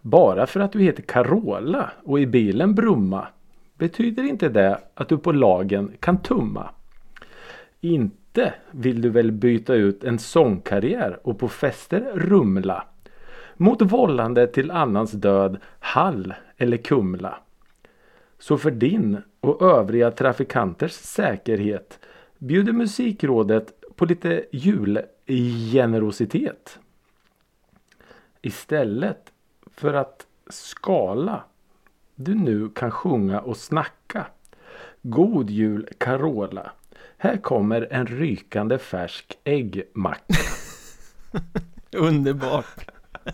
Bara för att du heter Carola och i bilen brumma betyder inte det att du på lagen kan tumma. Inte vill du väl byta ut en sångkarriär och på fester rumla mot vållande till annans död, Hall eller Kumla. Så för din och övriga trafikanters säkerhet bjuder Musikrådet på lite julgenerositet. Istället för att skala du nu kan sjunga och snacka. God jul Carola. Här kommer en rykande färsk äggmacka. underbart.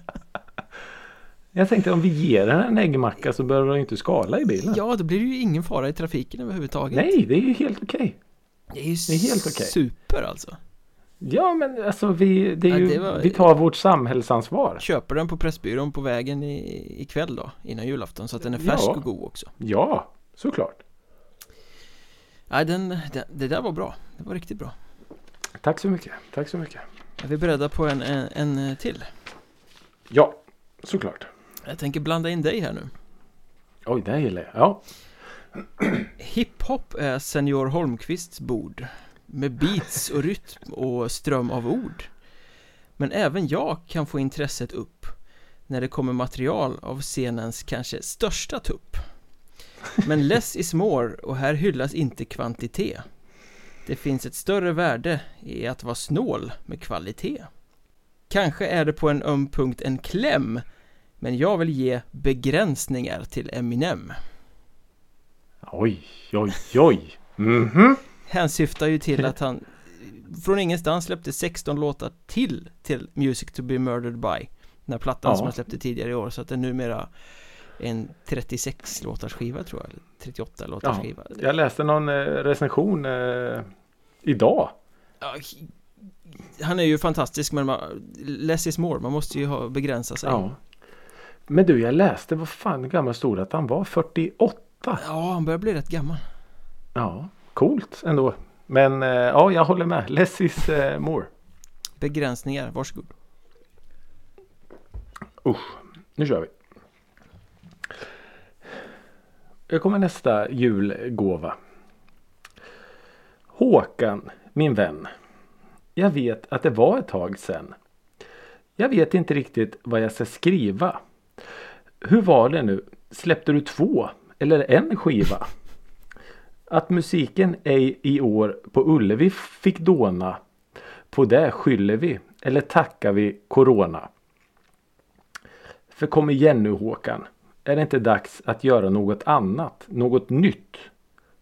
Jag tänkte om vi ger henne en äggmacka så behöver hon inte skala i bilen. Ja, då blir det ju ingen fara i trafiken överhuvudtaget. Nej, det är ju helt okej. Det är ju det är helt okej. super alltså. Ja, men alltså vi, det är ju, det var- vi tar vårt samhällsansvar. Köper den på Pressbyrån på vägen i, ikväll då, innan julafton, så att den är färsk Ja. och god också. Ja, såklart. Nej, den, den, det där var bra. Det var riktigt bra. Tack så mycket. Tack så mycket. Är vi beredda på en, en, en till? Ja, såklart. Jag tänker blanda in dig här nu. Oj, det här gillar jag. Ja. Hiphop är Senior Holmqvists bord med beats och rytm och ström av ord. Men även jag kan få intresset upp när det kommer material av scenens kanske största tupp. Men less is more och här hyllas inte kvantitet. Det finns ett större värde i att vara snål med kvalitet. Kanske är det på en öm punkt en kläm, men jag vill ge begränsningar till Eminem. Oj, oj, oj. Mhm. hänsyftar ju till att han från ingenstans släppte 16 låtar till till Music to be murdered by den här plattan Ja. som han släppte tidigare i år så att det är numera en 36 låtars skiva tror jag, eller 38 låtars Ja, skiva jag läste någon eh, recension eh, idag. Han är ju fantastisk men man, less is more, man måste ju ha, begränsa sig Ja. Men du, jag läste vad fan hur gammal stod det att han var? 48. Ja, han börjar bli rätt gammal Ja, coolt ändå. Men eh, ja, jag håller med. Less is eh, more. Begränsningar, varsågod Usch, nu kör vi. Jag kommer nästa julgåva. Håkan, min vän. Jag vet att det var ett tag sedan. Jag vet inte riktigt vad jag ska skriva. Hur var det nu? Släppte du två eller en skiva? Att musiken ej i år på Ullevi fick dåna. På det skyller vi eller tackar vi Corona. För kom igen nu Håkan. Är det inte dags att göra något annat? Något nytt?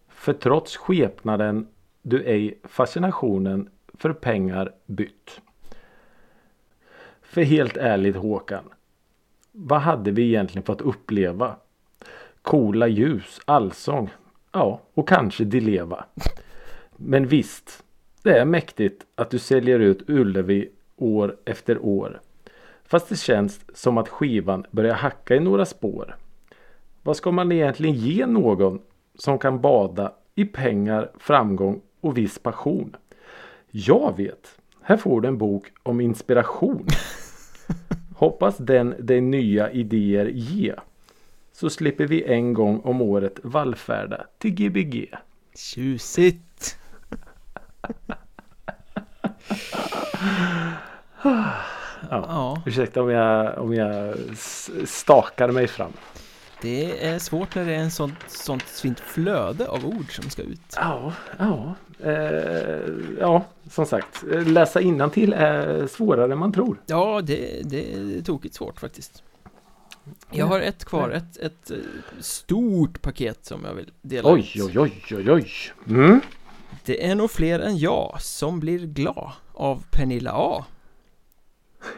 För trots skepnaden du ej fascinationen för pengar bytt. För helt ärligt Håkan. Vad hade vi egentligen fått uppleva? Coola ljus, allsång. Ja, och kanske Dileva. Men visst, det är mäktigt att du säljer ut Ullevi år efter år. Fast det känns som att skivan börjar hacka i några spår. Vad ska man egentligen ge någon som kan bada i pengar, framgång och viss passion? Jag vet. Här får du en bok om inspiration. Hoppas den dig nya idéer ge. Så slipper vi en gång om året vallfärda till Gbg. Tjusigt! Ja. Ja, Ursäkta om jag, om jag stakar mig fram. det är svårt när det är en sånt, sånt fint flöde av ord som ska ut Ja, ja. Eh, ja, som sagt. Läsa till är svårare än man tror. Ja, det, det är tokigt svårt faktiskt Jag har ett kvar, ett, ett eh, stort paket som jag vill dela Oj, ut. oj, oj, oj, oj. Mm. Det är nog fler än jag som blir glad av Pernilla A.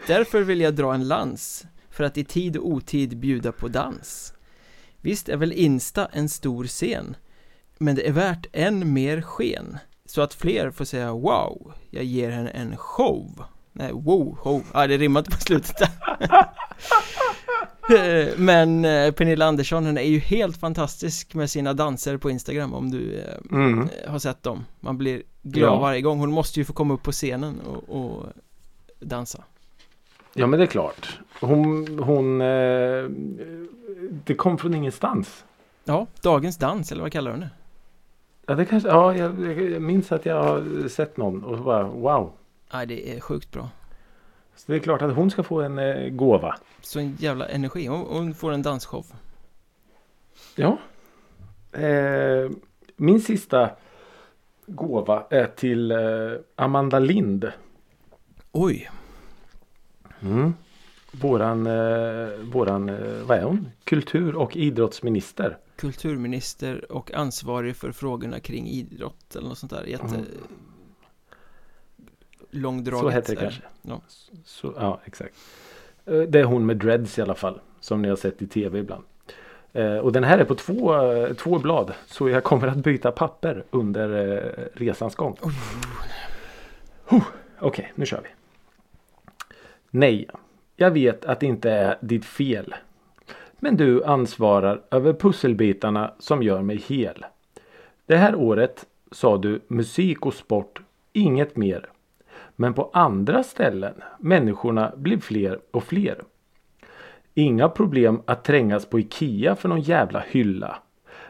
Därför vill jag dra en lans för att i tid och otid bjuda på dans. Visst är väl Insta en stor scen Men det är värt än mer sken Så att fler får säga wow, jag ger henne en show. Nej, wow, show, ja det rimmade på slutet Men eh, Pernilla Andersson, hon är ju helt fantastisk med sina danser på Instagram om du eh, Mm. har sett dem Man blir glad Ja. varje gång, hon måste ju få komma upp på scenen och, och dansa Ja men det är klart. Hon, hon eh, det kom från ingenstans. Ja, Dagens dans, eller vad kallar hon det? Ja, det kanske, ja jag, jag minns att jag har sett någon och bara wow. Nej, det är sjukt bra Så det är klart att hon ska få en eh, gåva. Så en jävla energi, hon, hon får en dansshow Ja. Eh, min sista gåva är till eh, Amanda Lind. Oj, Mm. Våran, eh, våran eh, vad är hon? Kultur och idrottsminister. kulturminister och ansvarig för frågorna kring idrott eller något sånt där Jätte Mm. Långdraget Så heter det kanske. Ja. Så, ja, exakt. Eh, Det är hon med dreads i alla fall. Som ni har sett i tv ibland. Eh, Och den här är på två, eh, två blad. Så jag kommer att byta papper under resans gång. Huh, Okej, nu kör vi. Nej, jag vet att det inte är ditt fel. Men du ansvarar över pusselbitarna som gör mig hel. Det här året sa du musik och sport, inget mer. Men på andra ställen, människorna blev fler och fler. Inga problem att trängas på Ikea för någon jävla hylla.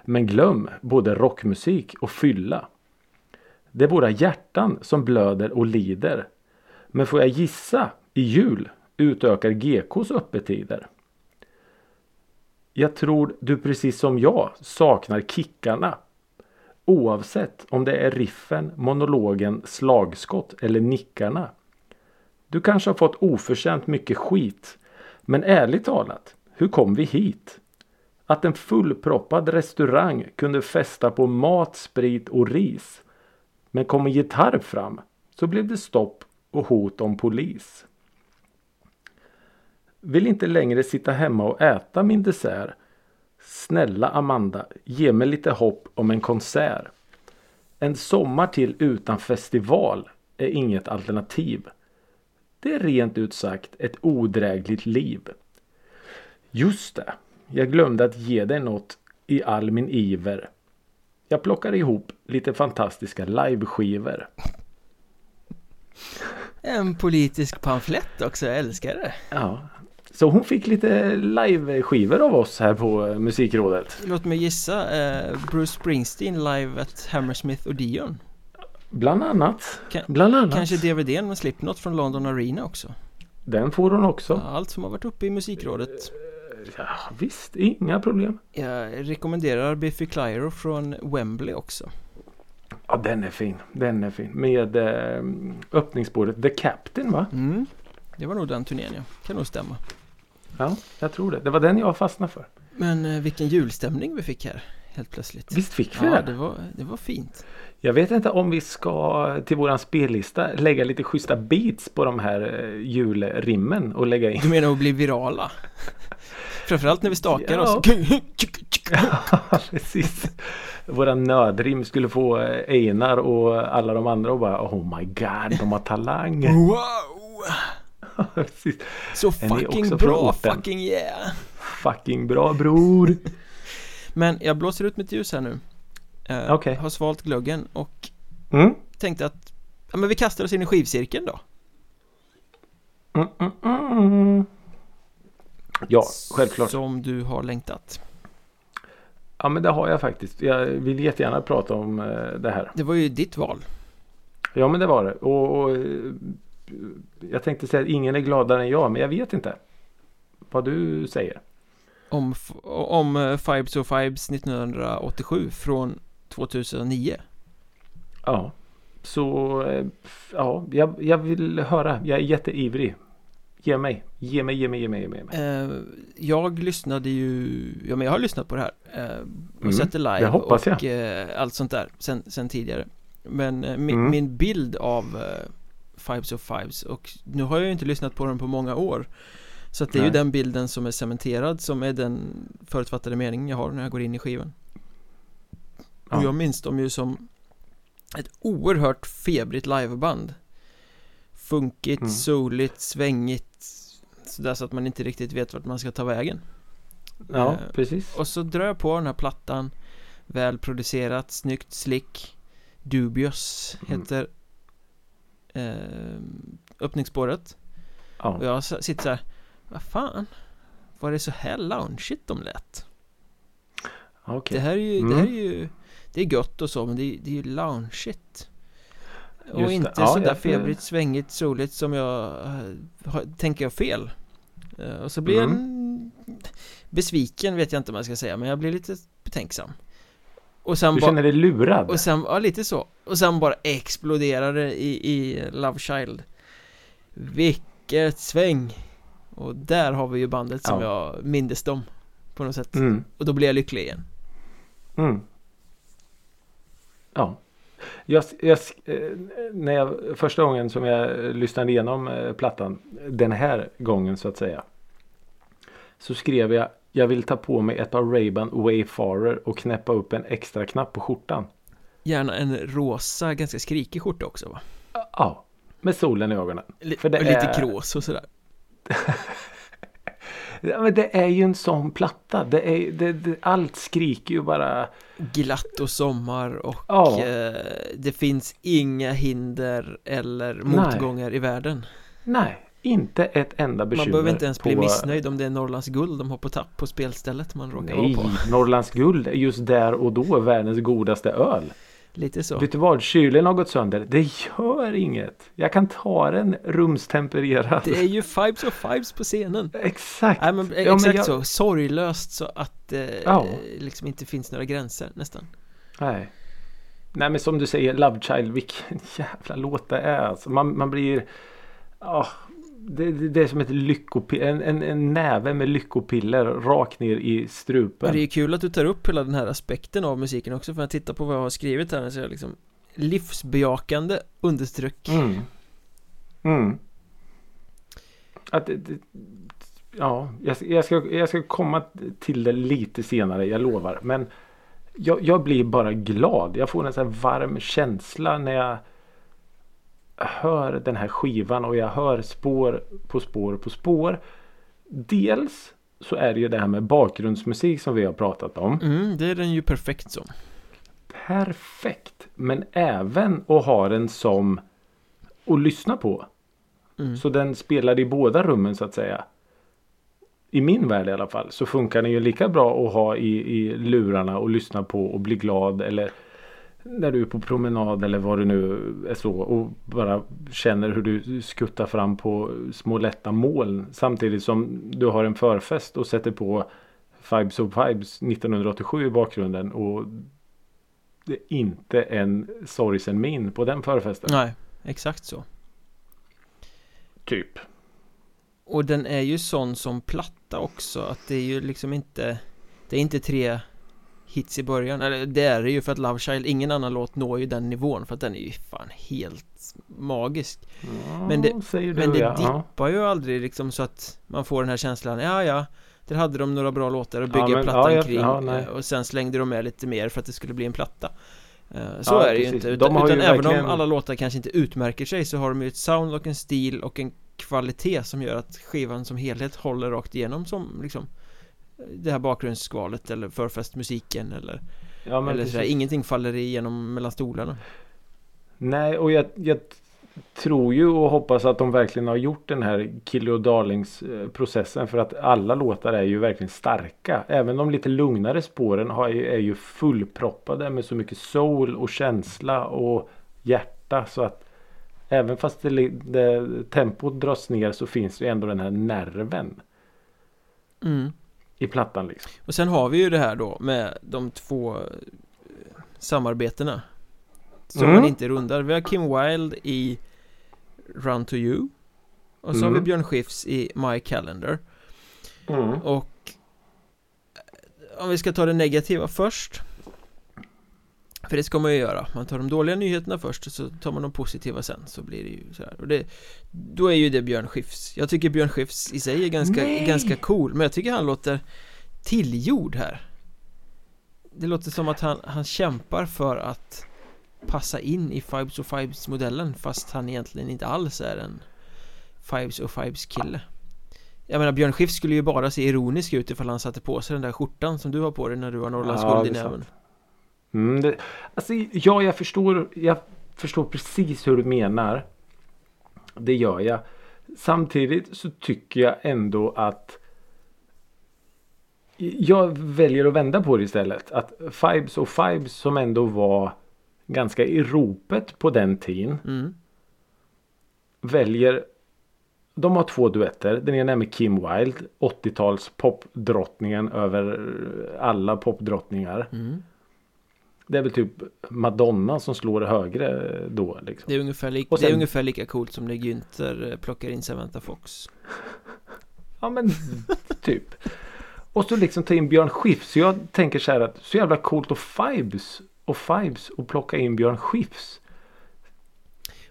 Men glöm både rockmusik och fylla. Det är våra hjärtan som blöder och lider. Men får jag gissa, i jul utökar GKs öppettider. Jag tror du precis som jag saknar kickarna. Oavsett om det är riffen, monologen, slagskott eller nickarna. Du kanske har fått oförtjänt mycket skit. Men ärligt talat, hur kom vi hit? Att en fullproppad restaurang kunde festa på mat, sprit och ris. Men kom en gitarr fram så blev det stopp och hot om polis. Vill inte längre sitta hemma och äta min dessert. Snälla Amanda, ge mig lite hopp om en konsert. En sommar till utan festival är inget alternativ. Det är rent ut sagt ett odrägligt liv. Just det, jag glömde att ge dig något i all min iver. Jag plockar ihop lite fantastiska liveskivor. En politisk pamflett också, jag älskar det Ja. Så hon fick lite liveskivor av oss här på eh, Musikrådet. Låt mig gissa, eh, Bruce Springsteen live at Hammersmith Odeon Bland annat. Kan- Bland annat. Kanske DVDn med Slipknot från London Arena också Den får hon också. Ja, Allt som har varit uppe i musikrådet Ja, visst, inga problem. Jag rekommenderar Biffy Clyro från Wembley också Ja, den är fin. Den är fin. Med eh, öppningsspåret The Captain va? mm. Det var nog den turnén ja, kan nog stämma Ja, jag tror det. Det var den jag fastnade för. Men eh, vilken julstämning vi fick här Helt plötsligt Visst fick vi Ja, det? det var, det var fint Jag vet inte om vi ska till våran spellista lägga lite schyssta beats på de här eh, julrimmen och lägga in. Du menar att bli virala? Framförallt när vi stakar Ja. oss Ja, precis. Våra nödrim skulle få eh, Einar och alla de andra och bara Oh my god, de har talang. Wow! precis. Så fucking bra, fucking yeah! Fucking bra bror. Men jag blåser ut mitt ljus här nu Eh, Okej. Har svalt glöggen och Mm. tänkte att Ja men vi kastar oss in i skivcirkeln då Mm, mm, mm. Ja, självklart. Som du har längtat Ja, men det har jag faktiskt. Jag vill jättegärna prata om eh, det här. Det var ju ditt val Ja, men det var det. Och, och eh, jag tänkte säga att ingen är gladare än jag, men jag vet inte vad du säger. Om, om eh, Fibes och Fibes 1987 från 2009 Ja, så eh, ja, jag, jag vill höra. Jag är jätteivrig. Ge mig, ge mig, ge mig, ge mig, ge mig. Eh, jag lyssnade ju, ja men jag har lyssnat på det här eh, och Mm, sett det live och eh, allt sånt där sen, sen tidigare Men min, Mm. min bild av Fives of Fives. Och nu har jag ju inte lyssnat på den på många år. Så att det är ju den bilden som är cementerad som är den förutfattade meningen jag har när jag går in i skivan. Ja. Och jag minns dem ju som ett oerhört febrigt liveband. Funkigt, Mm. soligt, svängigt. Sådär så att man inte riktigt vet vart man ska ta vägen. Ja, Eh, precis. Och så drar jag på den här plattan. Välproducerat, snyggt, slick. Dubious Mm. heter eh, öppningsspåret Ja. Och jag sitter så här Vad fan Var det så här loungeigt de lät? Okej. Det här är ju, Mm. det här är ju Det är gött och så men det är, det är ju loungeigt Och Just inte Ja, sådär febrigt, svängigt, soligt som jag eh, har, Tänker jag fel Eh, Och så blir Mm. en Besviken vet jag inte om jag ska säga men jag blir lite betänksam Och sen Du känner dig lurad? och sen, ja lite så Och sen bara exploderar det i, i Love Child Vilket sväng Och där har vi ju bandet som Ja. jag mindes dem På något sätt Mm. Och då blir jag lycklig igen Mm. Ja. Jag, jag, eh, när jag, första gången som jag lyssnade igenom eh, plattan den här gången så att säga. Så skrev jag jag vill ta på mig ett par Ray-Ban Wayfarer och knäppa upp en extra knapp på skjortan. Gärna en rosa, ganska skrikig skjorta också va? Ja, med solen i ögonen. För det och lite är- krås och sådär Ja, men det är ju en sån platta. Det är, det, det, allt skriker ju bara. Glatt och sommar och Ja. eh, det finns inga hinder eller Nej. motgångar i världen Nej, inte ett enda bekymmer. Man behöver inte ens bli på- missnöjd om det är Norrlands guld de har på tapp på spelstället man råkar Nej, vara på Norrlands guld är just där och då världens godaste öl. Lite så Vet du vad? Kylen har gått sönder. Det gör inget. Jag kan ta den rumstempererad. Det är ju Fives och Fives på scenen Exakt. Nej men Ja, exakt men jag- så, sorglöst så att eh, Ja. liksom inte finns några gränser nästan Nej. Nej men som du säger Love Child. Vilken jävla låt det är. Alltså, man, man blir... Ja, det, det, är som ett lyckopiller. En, en, en näve med lyckopiller rakt ner i strupen. Och det är kul att du tar upp hela den här aspekten av musiken också för att titta på vad jag har skrivit här så är det liksom Livsbejakande understryck Mm. Mm. Att det, ja, jag, jag, ska, jag ska komma till det lite senare, jag lovar. Men jag, jag blir bara glad. Jag får en sån här varm känsla när jag hör den här skivan och jag hör spår på spår på spår. Dels så är det ju det här med bakgrundsmusik som vi har pratat om. Mm, det är den ju perfekt som Perfekt. Men även att ha den som att lyssna på. mm. Så den spelar i båda rummen så att säga. I min värld i alla fall så funkar den ju lika bra att ha i, i lurarna och lyssna på och bli glad eller när du är på promenad eller vad det nu är så och bara känner hur du skuttar fram på små lätta moln samtidigt som du har en förfest och sätter på Fibes of Fibes 1987 i bakgrunden och det är inte en sorgsen min på den förfesten. Nej, exakt så Typ. Och den är ju sån som platta också att det är ju liksom inte Det är inte tre hits i början Eller det är det ju för att Love Child Ingen annan låt når ju den nivån för att den är ju fan helt magisk Ja, Men det- du Men det ja. ja. dippar ju aldrig liksom så att man får den här känslan Ja ja Där hade de några bra låtar att Ja, bygga men- plattan ja, kring ja, eh, Och sen slängde de med lite mer för att det skulle bli en platta Eh, Så Ja, är det ju precis. inte De Utan, har ju utan även verkligen- om alla låtar kanske inte utmärker sig så har de ju ett sound och en stil och en kvalitet som gör att skivan som helhet håller rakt igenom som liksom det här bakgrundsskvalet eller förfestmusiken eller, Ja, men eller sådär. Ingenting faller igenom mellan stolarna Nej, och jag, jag tror ju och hoppas att de verkligen har gjort den här Kill och Darlings processen för att alla låtar är ju verkligen starka. Även de lite lugnare spåren har ju, är ju fullproppade med så mycket soul och känsla och hjärta så att även fast det, det, tempot dras ner så finns det ändå den här nerven mm. I plattan liksom. Och sen har vi ju det här då med de två eh, samarbetena Som Mm. man inte rundar Vi har Kim Wilde i Run to You Och så har vi Mm. Björn Skifs i My Calendar Mm. Och eh, om vi ska ta det negativa först För det ska man ju göra Man tar de dåliga nyheterna först och så tar man de positiva sen Så blir det ju så här. Och det, Då är ju det Björn Skifs Jag tycker Björn Skifs i sig är ganska, Nej! ganska cool Men jag tycker han låter tillgjord här Det låter som att han, han kämpar för att Passa in i Fibes och Fibes modellen Fast han egentligen inte alls är en Fibes och Fibes kille jag menar Björn Skifs skulle ju bara se ironisk ut ifall han satte på sig den där skjortan som du har på dig när du har Norrlands Ja, i näven. Mm, det, alltså, ja, jag förstår, jag förstår precis hur du menar. Det gör jag. Samtidigt så tycker jag ändå att jag väljer att vända på det istället. Att Fibes och Fibes som ändå var ganska i ropet på den tiden mm. väljer de har två duetter. Den ena är med Kim Wilde 80-tals popdrottningen över alla popdrottningar. Mm. Det är väl typ Madonna som slår högre då liksom. Det är ungefär, li- Och det är sen- ungefär lika coolt som när Günther eh, plockar in Samantha Fox Ja men typ. Och så liksom ta in Björn Skifs. Så jag tänker så här att så jävla coolt och Fibes och Fibes och plocka in Björn Skifs.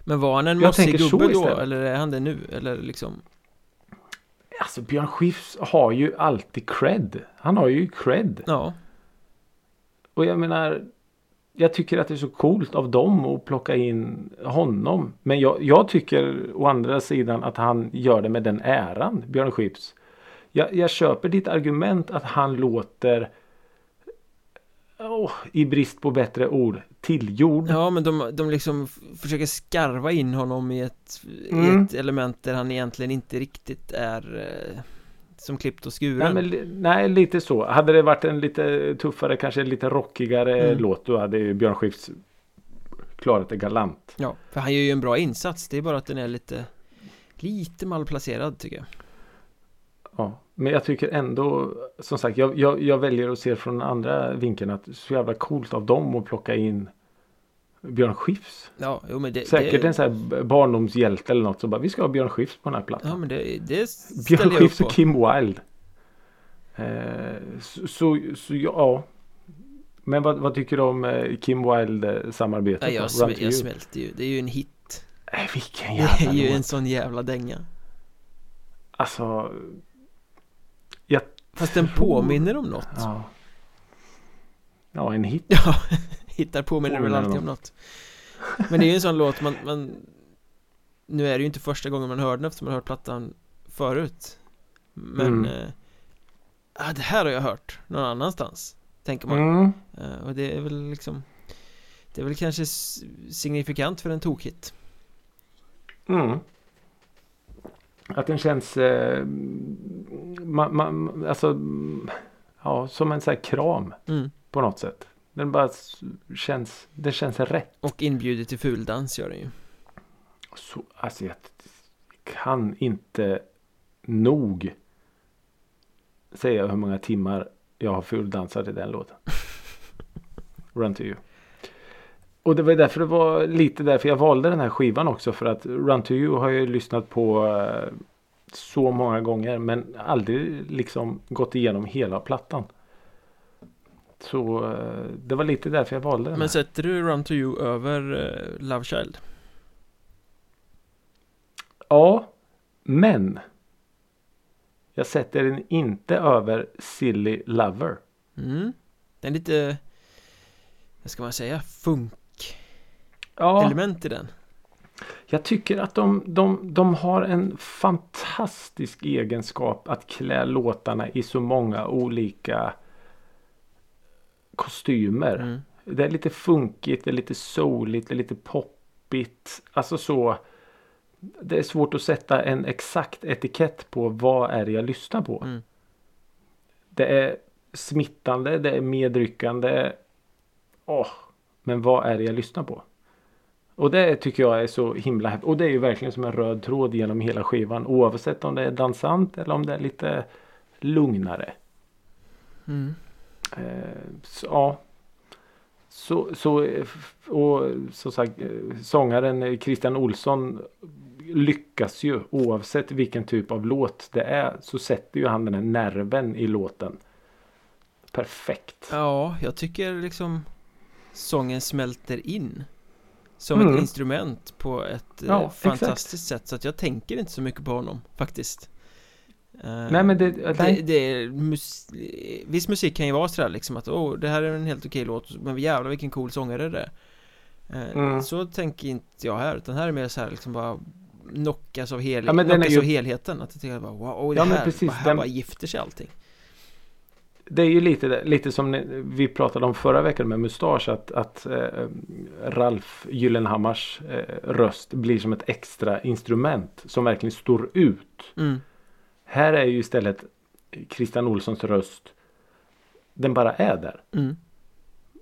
Men var han en mossig gubbe då? Eller är han det nu? Eller liksom Alltså Björn Skifs har ju alltid cred. Han har ju cred. Ja Och jag menar jag tycker att det är så coolt av dem att plocka in honom. Men jag, jag tycker å andra sidan att han gör det med den äran, Björn Skifs. Jag, jag köper ditt argument att han låter åh, i brist på bättre ord tillgjord. Ja men de, de liksom försöker skarva in honom i ett, i Mm. ett element där han egentligen inte riktigt är eh, Som klippt och Nej, skuren men, li- nej, lite så. Hade det varit en lite tuffare, kanske lite rockigare Mm. låt då hade ju Björn Skifs klarat det galant. Ja, för han gör ju en bra insats Det är bara att den är lite Lite malplacerad tycker jag Ja, men jag tycker ändå som sagt jag, jag, jag väljer att se från andra vinkeln att så jävla coolt av dem att plocka in Björn Skifs. Ja, jo men det Säkert det, en sån här barndomshjälte eller något så bara vi ska ha Björn Skifs på den här plattan. Ja men det, det Björn Skifs och Kim Wilde. Eh, så, så, så ja. Men vad, vad tycker du om eh, Kim Wilde samarbetet? Nej, då? jag, sm- jag smälter ju, det är ju en hit Nej, vilken Det är jävla ju en sån jävla dänga Alltså. Jag Fast den påminner om något Ja. Ja, en hit. Ja, hittar påminner väl Påminner alltid om något Men det är ju en sån låt man, man Nu är det ju inte första gången man hör den eftersom man har hört plattan förut Men Mm. eh, ah, Det här har jag hört någon annanstans Tänker man Mm. Eh, Och det är väl liksom Det är väl kanske signifikant för en tokhit Mm. Att den känns eh, man, man, alltså, ja, som en sån här kram mm. på något sätt. Den bara känns, det känns rätt. Och inbjuder till fuldans gör den ju Så, alltså jag kan inte nog säga hur många timmar jag har fuldansat i den låten. Run to you. Och det var därför det var lite därför jag valde den här skivan också. För att Run to you har jag ju lyssnat på eh, så många gånger. Men aldrig liksom gått igenom hela plattan. Så eh, det var lite därför jag valde den Men här. sätter du Run to You över uh, Love Child? Ja, men jag sätter den inte över Silly Lover. Mm. Den är lite Vad ska man säga? Funk-element Ja, i den jag tycker att de, de, de har en fantastisk egenskap att klä låtarna i så många olika kostymer. mm. Det är lite funkigt, det är lite souligt, det är lite poppigt. Alltså så. Det är svårt att sätta en exakt etikett på vad är det jag lyssnar på. Mm. Det är smittande, det är medryckande. Åh, men vad är det jag lyssnar på? Och det tycker jag är så himla häftigt. Och det är ju verkligen som en röd tråd genom hela skivan. Oavsett om det är dansant eller om det är lite lugnare. Mm. Eh, så, ja. Så, så, eh, och som sagt eh, sångaren eh, Christian Olsson lyckas ju oavsett vilken typ av låt det är så sätter ju han den här nerven i låten. Perfekt. Ja, jag tycker liksom sången smälter in som Mm. ett instrument på ett eh, Ja, fantastiskt sätt så att jag tänker inte så mycket på honom faktiskt. Eh, Nej men det, det, det mus Viss musik kan ju vara sådär liksom att åh, det här är en helt okej låt men jävlar vilken cool sångare det är. Eh, Mm. Så tänker inte jag här utan här är mer så här liksom bara knockas av, hel Ja, knockas ju- av helheten att jag tycker bara wow, det Ja, här, precis, här den- bara gifter sig allting. Det är ju lite, lite som vi pratade om förra veckan med Mustasch att, att eh, Ralf Gyllenhammars eh, röst blir som ett extra instrument som verkligen står ut. Mm. Här är ju istället Christian Olssons röst den bara är där. Mm.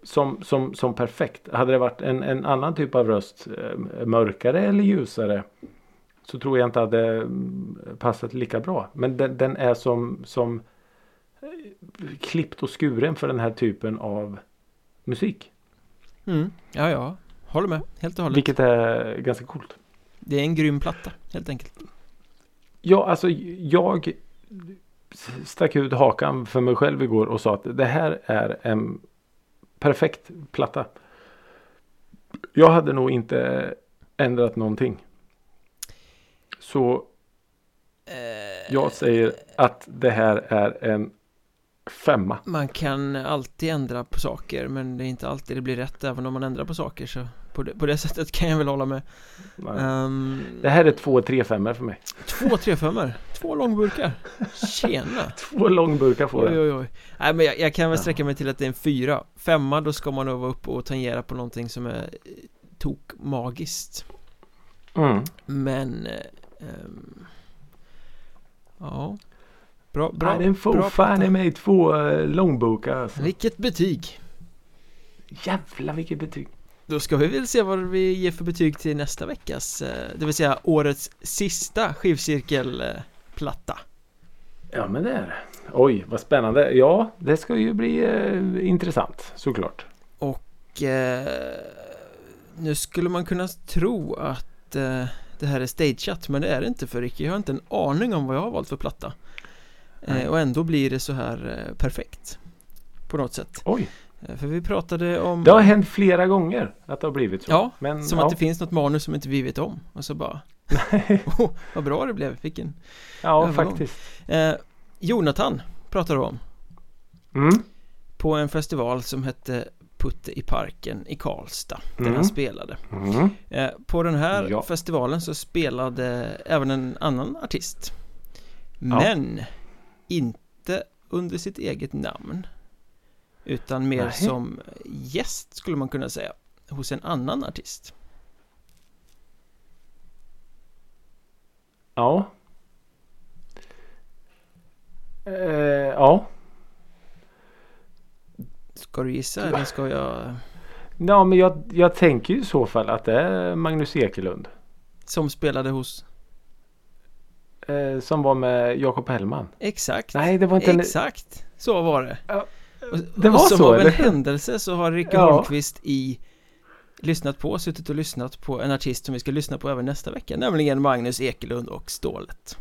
Som, som, som perfekt. Hade det varit en, en annan typ av röst eh, mörkare eller ljusare så tror jag inte hade mm, passat lika bra. Men den, den är som, som eh, klippt och skuren för den här typen av musik. Mm. Ja, ja, håller med, helt och hållet. Vilket är ganska coolt. Det är en grym platta, helt enkelt. Ja, alltså jag stack ut hakan för mig själv igår och sa att det här är en perfekt platta. Jag hade nog inte ändrat någonting. Så jag säger att det här är en femma. Man kan alltid ändra på saker men det är inte alltid det blir rätt även om man ändrar på saker så på det, på det sättet kan jag väl hålla med. Um, Det här är två tre femmor för mig. två trefemmor, två långburkar. Tjena! Två långburkar får Oj det. oj oj. Nej men jag, jag kan väl sträcka mig till att det är en fyra. Femma då ska man nog vara uppe och tangera på någonting som är eh, tok magiskt. Mm. Men ehm, Ja Bra, bra, Nej, den får bra fan i mig två eh, långburkar. Alltså. Vilket betyg! Jävlar vilket betyg. Då ska vi väl se vad vi ger för betyg till nästa veckas eh, Det vill säga årets sista skivcirkelplatta Ja men det är det. Oj vad spännande. Ja det ska ju bli eh, intressant såklart. Och eh, Nu skulle man kunna tro att eh, Det här är stageat men det är det inte för Ricky Jag har inte en aning om vad jag har valt för platta eh. Och ändå blir det så här eh, perfekt På något sätt Oj. Eh, För vi pratade om Det har hänt flera gånger att det har blivit så. Ja, men, Som ja. att det finns något manus som inte vi vet om Och så bara oh, Vad bra det blev, vilken Ja övergång. faktiskt. eh, Jonathan pratar du om Mm. På en festival som hette Putte i parken i Karlstad Där Mm. han spelade Mm. eh, På den här Ja. festivalen så spelade även en annan artist Men Inte under sitt eget namn Utan mer Nej. som gäst skulle man kunna säga Hos en annan artist Ja. Eh, ja. Ska du gissa eller ska jag Ja men jag, jag tänker ju i så fall att det är Magnus Ekelund. Som spelade hos Eh, som var med Jakob Hellman. Exakt Nej det var inte en... Exakt Så var det Ja, och, det var och som så, av en eller? händelse så har Ricky Ja. Holmqvist i Lyssnat på, suttit och lyssnat på en artist som vi ska lyssna på även nästa vecka Nämligen Magnus Ekelund och Stålet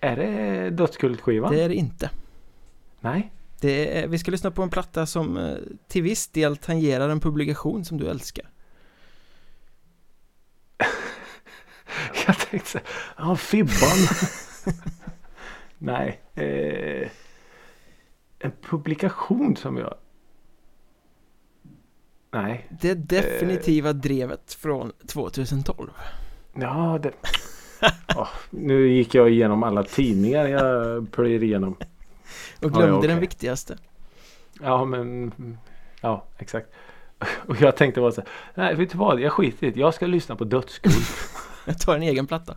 Är det Dödskultskivan? Det är det inte Nej. det är, Vi ska lyssna på en platta som eh, till viss del tangerar en publikation som du älskar Jag tänkte ja Fibban. Nej. Eh, en publikation som jag... Nej. Det definitiva drevet från 2012 Ja, det... Åh, nu gick jag igenom alla tidningar jag plöjer igenom. Och glömde ja, okej. den viktigaste Ja, men... Ja, exakt. Och jag tänkte bara så här, nej vet du vad, jag skiter i det. Jag ska lyssna på Dödskult. Jag tar en egen platta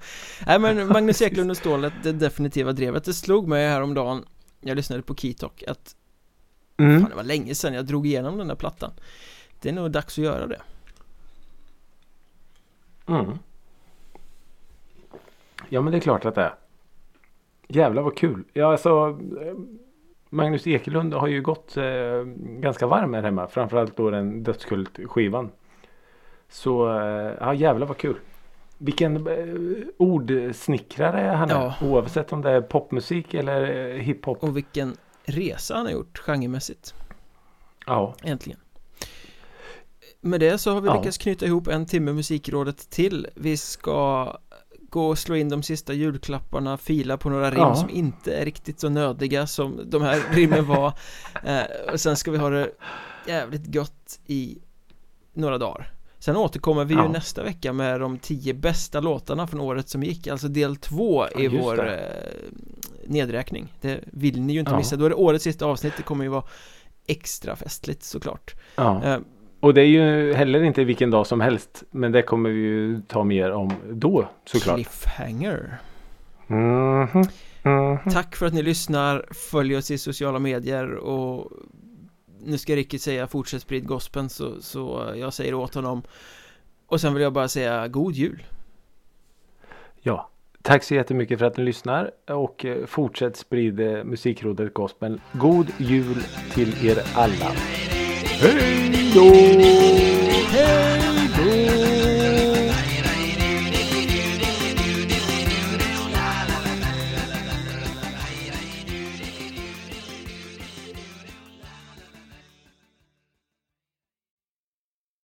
Nej men Magnus Eklund och Stålet, det definitiva drevet Det slog mig häromdagen Jag lyssnade på Keytalk att Mm. Fan det var länge sedan jag drog igenom den där plattan Det är nog dags att göra det Mm. Ja men det är klart att det är. Jävlar vad kul. Ja alltså Magnus Ekelund har ju gått eh, ganska varm här hemma. Framförallt då den Dödskult skivan. Så eh, ja jävlar vad kul. Vilken eh, ordsnickrare han är. Ja. Oavsett om det är popmusik eller eh, hiphop. Och vilken resa han har gjort genremässigt Ja. Äntligen Med det så har vi Ja. lyckats knyta ihop en timme musikrådet till Vi ska gå och slå in de sista julklapparna Fila på några rim Ja. som inte är riktigt så nödiga som de här rimmen var eh, Och sen ska vi ha det jävligt gott i några dagar Sen återkommer vi ju Ja. nästa vecka med de tio bästa låtarna från året som gick Alltså del två i Ja, just vår det. eh, nedräkning Det vill ni ju inte Ja. missa, då är det årets sista avsnitt Det kommer ju vara extra festligt såklart ja. eh, Och det är ju heller inte vilken dag som helst. Men det kommer vi ju ta mer om då såklart. Cliffhanger Mhm. Mhm. Tack för att ni lyssnar Följ oss i sociala medier och nu ska Ricky säga fortsätt sprid gospeln så, så jag säger åt honom Och sen vill jag bara säga god jul Ja. Tack så jättemycket för att ni lyssnar och eh, fortsätt sprida eh, musikrådet gospel. God jul till er alla. Hej då!